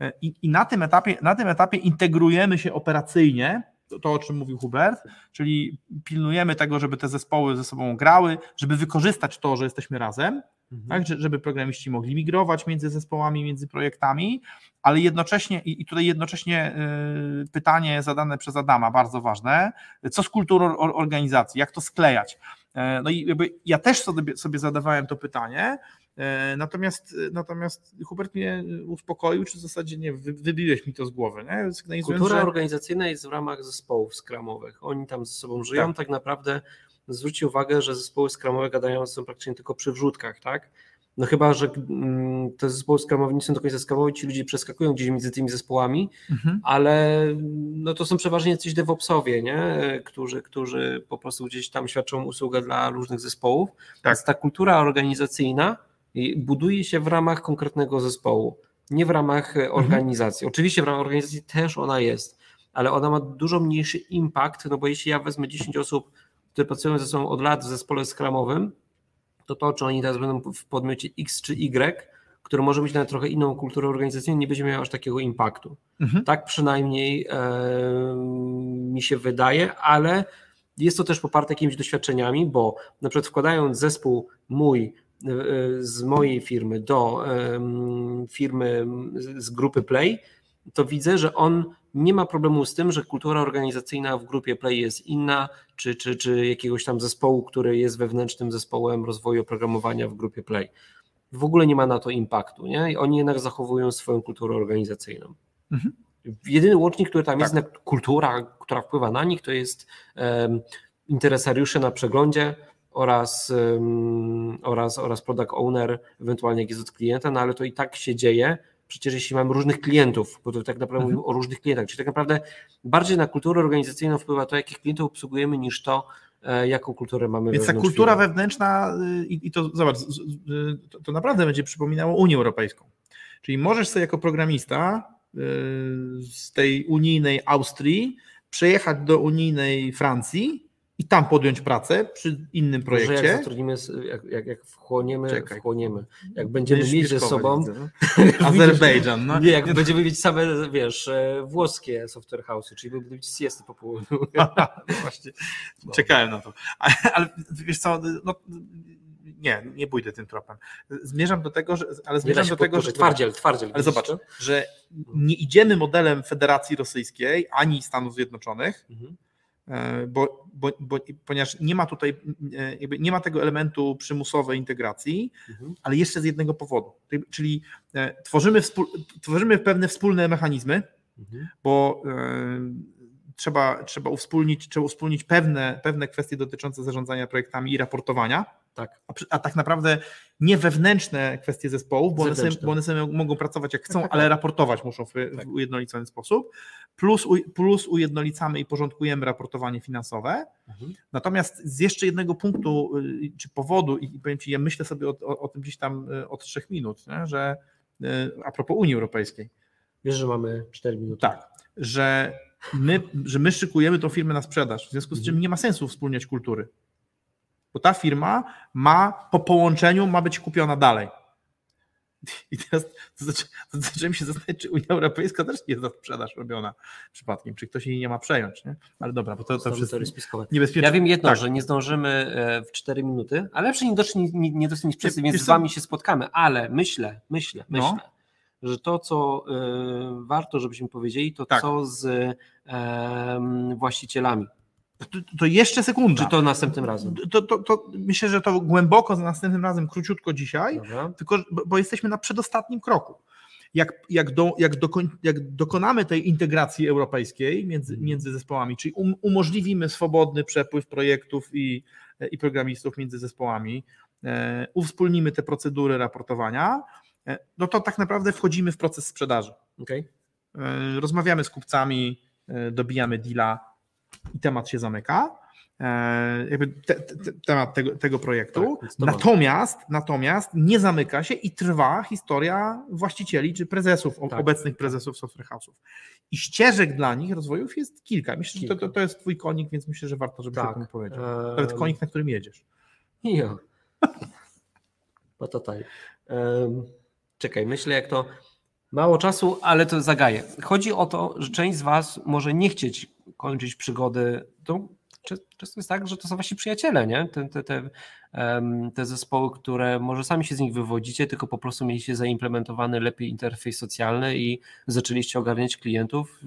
E, I, I, na, tym etapie, na tym etapie integrujemy się operacyjnie, to, to, o czym mówił Hubert, czyli pilnujemy tego, żeby te zespoły ze sobą grały, żeby wykorzystać to, że jesteśmy razem, Mhm. tak, żeby programiści mogli migrować między zespołami, między projektami, ale jednocześnie, i tutaj jednocześnie y, pytanie zadane przez Adama, bardzo ważne, co z kulturą organizacji, jak to sklejać? No i jakby ja też sobie, sobie zadawałem to pytanie, Natomiast, natomiast Hubert mnie uspokoił, czy w zasadzie nie, wybiłeś mi to z głowy. Nie? Kultura że... organizacyjna jest w ramach zespołów skramowych. Oni tam ze sobą żyją. Tak, tak naprawdę zwróćcie uwagę, że zespoły skramowe gadają są praktycznie tylko przy wrzutkach, tak? No chyba, że te zespoły skramowe nie są do końca skramowe, ci ludzie przeskakują gdzieś między tymi zespołami, mhm. ale no to są przeważnie jacyś DevOpsowie, nie? Którzy, którzy po prostu gdzieś tam świadczą usługę dla różnych zespołów. Tak. Więc ta kultura organizacyjna buduje się w ramach konkretnego zespołu, nie w ramach organizacji. Mhm. Oczywiście w ramach organizacji też ona jest, ale ona ma dużo mniejszy impact, no bo jeśli ja wezmę 10 osób, które pracują ze sobą od lat w zespole skramowym, to to, czy oni teraz będą w podmiocie X czy Y, które może mieć nawet trochę inną kulturę organizacyjną, nie będzie miało aż takiego impaktu. Mhm. Tak przynajmniej e, mi się wydaje, ale jest to też poparte jakimiś doświadczeniami, bo na przykład wkładając zespół mój e, z mojej firmy do firmy z grupy Play, to widzę, że on nie ma problemu z tym, że kultura organizacyjna w grupie Play jest inna, czy, czy, czy jakiegoś tam zespołu, który jest wewnętrznym zespołem rozwoju oprogramowania w grupie Play. W ogóle nie ma na to impaktu. Nie? I oni jednak zachowują swoją kulturę organizacyjną. Mhm. Jedyny łącznik, który tam jest, Tak. jednak kultura, która wpływa na nich, to jest um, interesariusze na przeglądzie oraz, oraz, oraz product owner, ewentualnie jak jest od klienta, no ale to i tak się dzieje, przecież jeśli mamy różnych klientów, bo to tak naprawdę Mhm. mówimy o różnych klientach, czyli tak naprawdę bardziej na kulturę organizacyjną wpływa to, jakich klientów obsługujemy, niż to, e, jaką kulturę mamy Więc ta kultura firmy. wewnętrzna y, i, i to zobacz, to, to naprawdę będzie przypominało Unię Europejską. Czyli możesz sobie jako programista y, z tej unijnej Austrii przejechać do unijnej Francji i tam podjąć pracę przy innym Może jak projekcie. zatrudnimy, jak, jak, jak wchłoniemy, Czekaj. wchłoniemy, jak będziemy Będziesz mieć ze sobą, no. Azerbejdżan. No. nie, jak będziemy mieć same, wiesz, e, włoskie software house'y, czyli będziemy mieć siesty po południu. No właśnie, No. czekałem na to. Ale, ale wiesz co, no, nie, nie pójdę tym tropem. Zmierzam do tego, że, ale zmierzam do tego, że twardziel, twardziel. Ale zobacz, to? że nie idziemy modelem Federacji Rosyjskiej ani Stanów Zjednoczonych, Mhm. E, bo, bo, bo, ponieważ nie ma tutaj e, jakby nie ma tego elementu przymusowej integracji, Mhm. ale jeszcze z jednego powodu. Czyli e, tworzymy, wspól, tworzymy pewne wspólne mechanizmy, Mhm. bo trzeba, trzeba, uwspólnić, trzeba uwspólnić pewne, pewne kwestie dotyczące zarządzania projektami i raportowania, Tak. a, a tak naprawdę nie wewnętrzne kwestie zespołów, bo one, sobie, bo one sobie mogą pracować jak chcą, Tak, tak, ale tak. raportować muszą w, Tak. w ujednolicony sposób, plus, u, plus ujednolicamy i porządkujemy raportowanie finansowe, Mhm. Natomiast z jeszcze jednego punktu y, czy powodu, i powiem Ci, ja myślę sobie o, o, o tym gdzieś tam y, od trzech minut, nie? że y, a propos Unii Europejskiej, Wiesz, że mamy 4 minuty. tak, że my, że my szykujemy tą firmę na sprzedaż, w związku z czym Mhm. nie ma sensu wspólniać kultury. Bo ta firma ma po połączeniu ma być kupiona dalej. I teraz to zacząłem się zastanawiać, czy Unia Europejska też nie jest za sprzedaż robiona przypadkiem, czy ktoś jej nie ma przejąć. Nie? Ale dobra, bo to, to wszystko niebezpieczne. Ja wiem jedno, Tak. że nie zdążymy e, w 4 minuty, ale lepsze nie doszli, nie, nie doszli niż wszyscy, więc z wami się spotkamy, ale myślę, myślę, No. myślę, że to, co e, warto, żebyśmy powiedzieli, to Tak. co z em, właścicielami. To, to jeszcze sekunda. Czy to następnym razem? to, to, to myślę, że to głęboko za następnym razem, króciutko dzisiaj, Dobra. tylko bo, jesteśmy na przedostatnim kroku. Jak, jak, do, jak, dokoń, jak dokonamy tej integracji europejskiej między, Mhm. między zespołami, czyli um, umożliwimy swobodny przepływ projektów i, i programistów między zespołami, e, uwspólnimy te procedury raportowania, e, no to tak naprawdę wchodzimy w proces sprzedaży. Okay. E, rozmawiamy z kupcami, e, dobijamy deala i temat się zamyka. E, Jakby te, te, temat tego, tego projektu. Tak, natomiast, natomiast nie zamyka się i trwa historia właścicieli czy prezesów, Tak. obecnych prezesów software house'ów. I ścieżek dla nich rozwojów jest kilka. Myślę, że to, Kilka. to, to jest twój konik, więc myślę, że warto, żebyś Tak. o tym powiedział. Em, Nawet konik, na którym jedziesz. Jo. Patataj. Um, czekaj, myślę jak to. Mało czasu, ale to zagaję. Chodzi o to, że część z Was może nie chcieć kończyć przygody. To czę- często jest tak, że to są właśnie przyjaciele, nie? Te, te, te, te zespoły, które może sami się z nich wywodzicie, tylko po prostu mieliście zaimplementowany lepiej interfejs socjalny i zaczęliście ogarniać klientów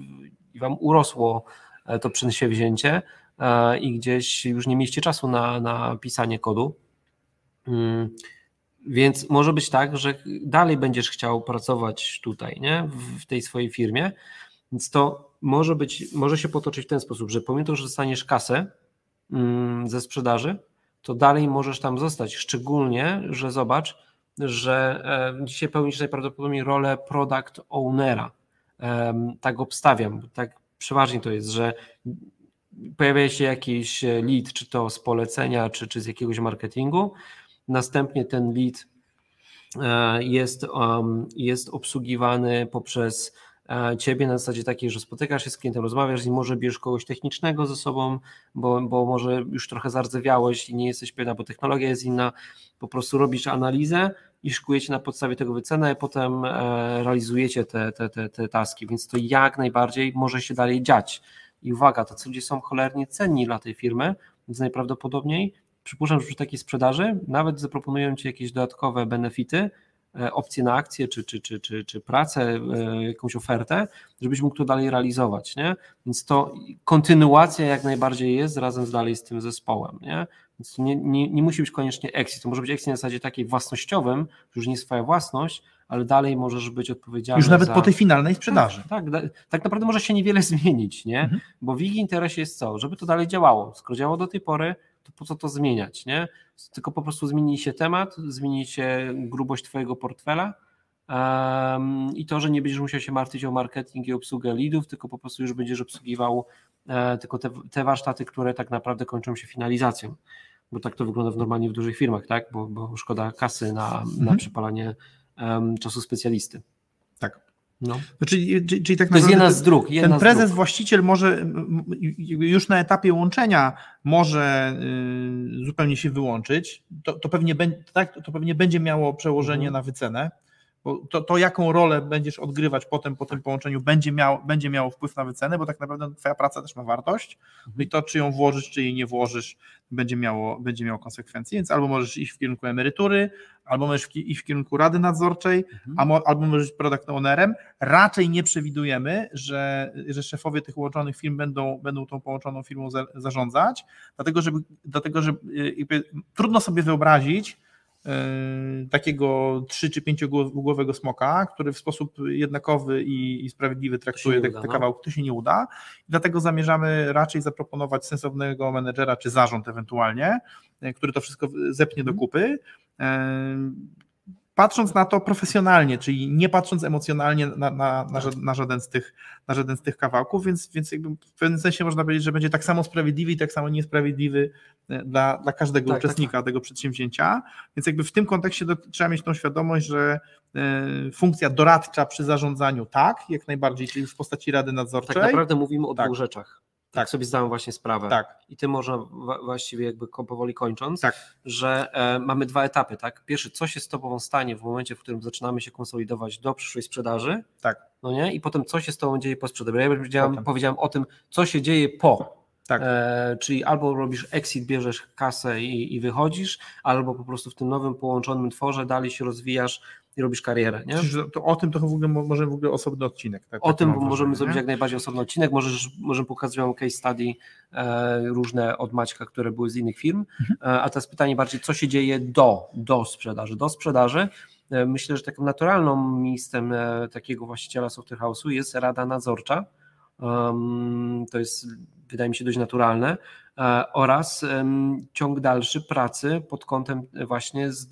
i Wam urosło e, to przedsięwzięcie e, i gdzieś już nie mieliście czasu na, na pisanie kodu. Mm, Więc może być tak, że dalej będziesz chciał pracować tutaj, nie? W tej swojej firmie. Więc to może być, może się potoczyć w ten sposób, że pomimo że dostaniesz kasę mm, ze sprzedaży, to dalej możesz tam zostać. Szczególnie, że zobacz, że e, dzisiaj pełnisz najprawdopodobniej rolę product ownera. Tak obstawiam, tak przeważnie to jest, że pojawia się jakiś e, lead, czy to z polecenia, czy, czy z jakiegoś marketingu. Następnie ten lead e, jest, jest obsługiwany poprzez ciebie na zasadzie takiej, że spotykasz się z klientem, rozmawiasz z nim, może bierzesz kogoś technicznego ze sobą, bo, bo może już trochę zardzewiałeś i nie jesteś pewna, bo technologia jest inna, po prostu robisz analizę i szykujecie na podstawie tego wycenę, a potem e, realizujecie te, te, te, te taski, więc to jak najbardziej może się dalej dziać. I uwaga, to ludzie są cholernie cenni dla tej firmy, więc najprawdopodobniej przypuszczam, że przy takiej sprzedaży nawet zaproponują Ci jakieś dodatkowe benefity, e, opcje na akcje, czy, czy, czy, czy, czy pracę, e, jakąś ofertę, żebyś mógł to dalej realizować. Nie? Więc to kontynuacja jak najbardziej jest razem z dalej z tym zespołem. Nie? Więc to nie, nie, nie musi być koniecznie exit. To może być exit na zasadzie takiej własnościowym, już nie jest Twoja własność, ale dalej możesz być odpowiedzialny. Już nawet za... po tej finalnej sprzedaży. Tak, tak, tak naprawdę może się niewiele zmienić, nie? Mhm. Bo w ich interesie jest co? Żeby to dalej działało. Skoro działało do tej pory, to po co to zmieniać, nie? Tylko po prostu zmieni się temat, zmieni się grubość Twojego portfela um, i to, że nie będziesz musiał się martwić o marketing i obsługę leadów, tylko po prostu już będziesz obsługiwał e, tylko te, te warsztaty, które tak naprawdę kończą się finalizacją bo tak to wygląda w normalnie w dużych firmach, tak? Bo, bo szkoda kasy na, Mhm. na przepalanie um, czasu specjalisty. No. Czyli, czyli, czyli tak To jest naprawdę jedna z dróg. Jedna ten prezes, dróg. właściciel może już na etapie łączenia może y, zupełnie się wyłączyć. To, to, pewnie, będzie, tak, to pewnie będzie miało przełożenie Mhm. na wycenę, bo to, to jaką rolę będziesz odgrywać potem po tym połączeniu będzie, miał, będzie miało wpływ na wycenę, bo tak naprawdę twoja praca też ma wartość no i to czy ją włożysz, czy jej nie włożysz będzie miało, będzie miało konsekwencje, więc albo możesz iść w kierunku emerytury, albo możesz iść w kierunku rady nadzorczej, Mhm. albo możesz być product ownerem. Raczej nie przewidujemy, że, że szefowie tych łączonych firm będą, będą tą połączoną firmą za, zarządzać, dlatego, żeby, dlatego że y, trudno sobie wyobrazić takiego trzy czy pięciogłowego smoka, który w sposób jednakowy i, i sprawiedliwy traktuje te, te no. kawałki, to się nie uda. Dlatego zamierzamy raczej zaproponować sensownego menedżera czy zarząd ewentualnie, y, który to wszystko zepnie do kupy. Y, Patrząc na to profesjonalnie, czyli nie patrząc emocjonalnie na, na, na, ża- na, żaden, z tych, na żaden z tych kawałków, więc, więc jakby w pewnym sensie można powiedzieć, że będzie tak samo sprawiedliwy i tak samo niesprawiedliwy e, dla, dla każdego Tak, tak, uczestnika tego przedsięwzięcia. Więc jakby w tym kontekście do, trzeba mieć tą świadomość, że e, funkcja doradcza przy zarządzaniu tak, jak najbardziej, czyli w postaci rady nadzorczej. Tak naprawdę mówimy o Tak. dwóch rzeczach. Tak. Sobie zdałem właśnie sprawę. tak, I tym można właściwie jakby powoli kończąc, tak, że e, mamy dwa etapy, tak? Pierwszy, co się z tobą stanie w momencie, w którym zaczynamy się konsolidować do przyszłej sprzedaży, tak, no nie? I potem, co się z tobą dzieje po sprzedaży. Ja powiedziałem, Potem. powiedziałem o tym, co się dzieje po. tak. E, czyli albo robisz exit, bierzesz kasę i, i wychodzisz, albo po prostu w tym nowym połączonym tworze dalej się rozwijasz i robisz karierę, nie? To o tym to w ogóle mo- może w ogóle osobny odcinek. Tak, O tym możemy wrażenie, zrobić nie? jak najbardziej osobny odcinek. Możesz, możemy pokazać wam case study e, różne od Maćka, które były z innych firm. Mhm. E, a teraz pytanie bardziej, co się dzieje do, do sprzedaży. Do sprzedaży e, myślę, że takim naturalną miejscem e, takiego właściciela software house'u jest rada nadzorcza. Um, to jest wydaje mi się dość naturalne e, oraz ciąg dalszy pracy pod kątem właśnie z,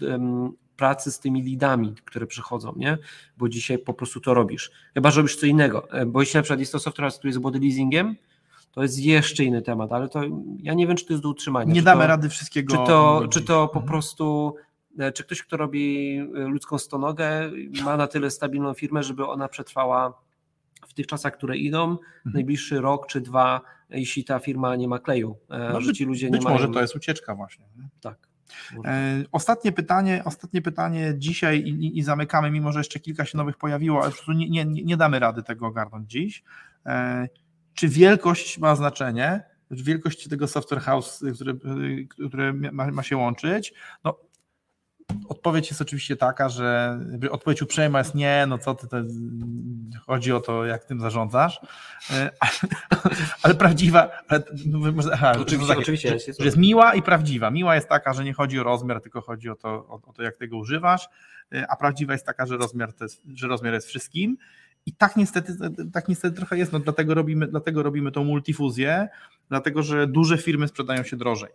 pracy z tymi lidami, które przychodzą, nie? Bo dzisiaj po prostu to robisz. Chyba, że robisz co innego. E, Bo jeśli na przykład jest to software, który jest body leasingiem, to jest jeszcze inny temat, ale to ja nie wiem, czy to jest do utrzymania. Nie czy damy to, rady wszystkiego. Czy to, robić. czy to po Mhm. prostu, e, czy ktoś, kto robi e, ludzką stonogę, ma na tyle stabilną firmę, żeby ona przetrwała w tych czasach, które idą, Mhm. najbliższy rok czy dwa, jeśli ta firma nie ma kleju, No że być- ci ludzie Być nie mają. może to jest ucieczka właśnie. nie? Tak. E, Ostatnie pytanie, ostatnie pytanie dzisiaj i, i- zamykamy, mimo że jeszcze kilka się nowych pojawiło, ale po prostu nie, nie, nie damy rady tego ogarnąć dziś. E, Czy wielkość ma znaczenie? Wielkość tego software house, które, które ma, ma się łączyć? No, odpowiedź jest oczywiście taka, że odpowiedź uprzejma jest nie, no co ty, to, chodzi o to, jak tym zarządzasz, E, ale, ale prawdziwa, ale, no, może- aha, Oczywiście, tak, oczywiście, jest- jest- jest miła i prawdziwa. Miła jest taka, że nie chodzi o rozmiar, tylko chodzi o to, o, o to jak tego używasz, e, a prawdziwa jest taka, że rozmiar, jest, że rozmiar jest wszystkim. I tak niestety, tak niestety trochę jest, no dlatego robimy, dlatego robimy tą multifuzję, dlatego że duże firmy sprzedają się drożej.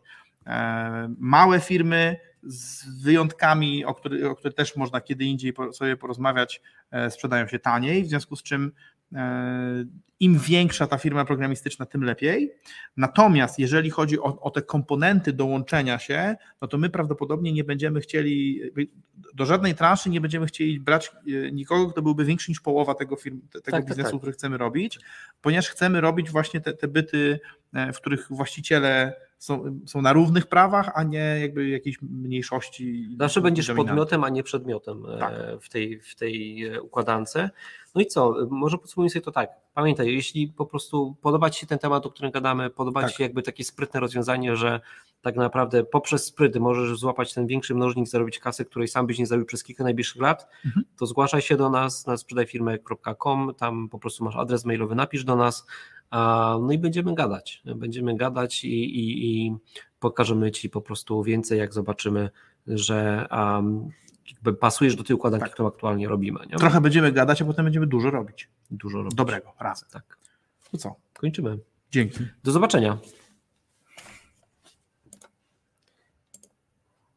E, Małe firmy z wyjątkami, o których o też można kiedy indziej sobie porozmawiać, e, sprzedają się taniej, w związku z czym e, im większa ta firma programistyczna, tym lepiej. Natomiast jeżeli chodzi o, o te komponenty do łączenia się, no to my prawdopodobnie nie będziemy chcieli, do żadnej transzy nie będziemy chcieli brać e, nikogo, kto byłby większy niż połowa tego, firm, te- tego tak, biznesu, tak. który chcemy robić, ponieważ chcemy robić właśnie te, te byty, w których właściciele są, są na równych prawach, a nie jakby jakiejś mniejszości. Zawsze będziesz podmiotem, a nie przedmiotem e, Tak. w tej, w tej e, układance. No i co? Może podsumujmy sobie to tak. Pamiętaj, jeśli po prostu podoba Ci się ten temat, o którym gadamy, podoba Tak. Ci się jakby takie sprytne rozwiązanie, że tak naprawdę poprzez spryt możesz złapać ten większy mnożnik, zarobić kasę, której sam byś nie zarobił przez kilka najbliższych lat, Mhm. to zgłaszaj się do nas na sprzedajfirmę.com, tam po prostu masz adres mailowy, napisz do nas, no i będziemy gadać. Będziemy gadać i, i, i pokażemy Ci po prostu więcej, jak zobaczymy, że um, jakby pasujesz do tej układanki, Tak. którą aktualnie robimy. Nie? Trochę będziemy gadać, a potem będziemy dużo robić. Dużo robić. Dobrego razem. Tak. To co? Kończymy. Dzięki. Do zobaczenia.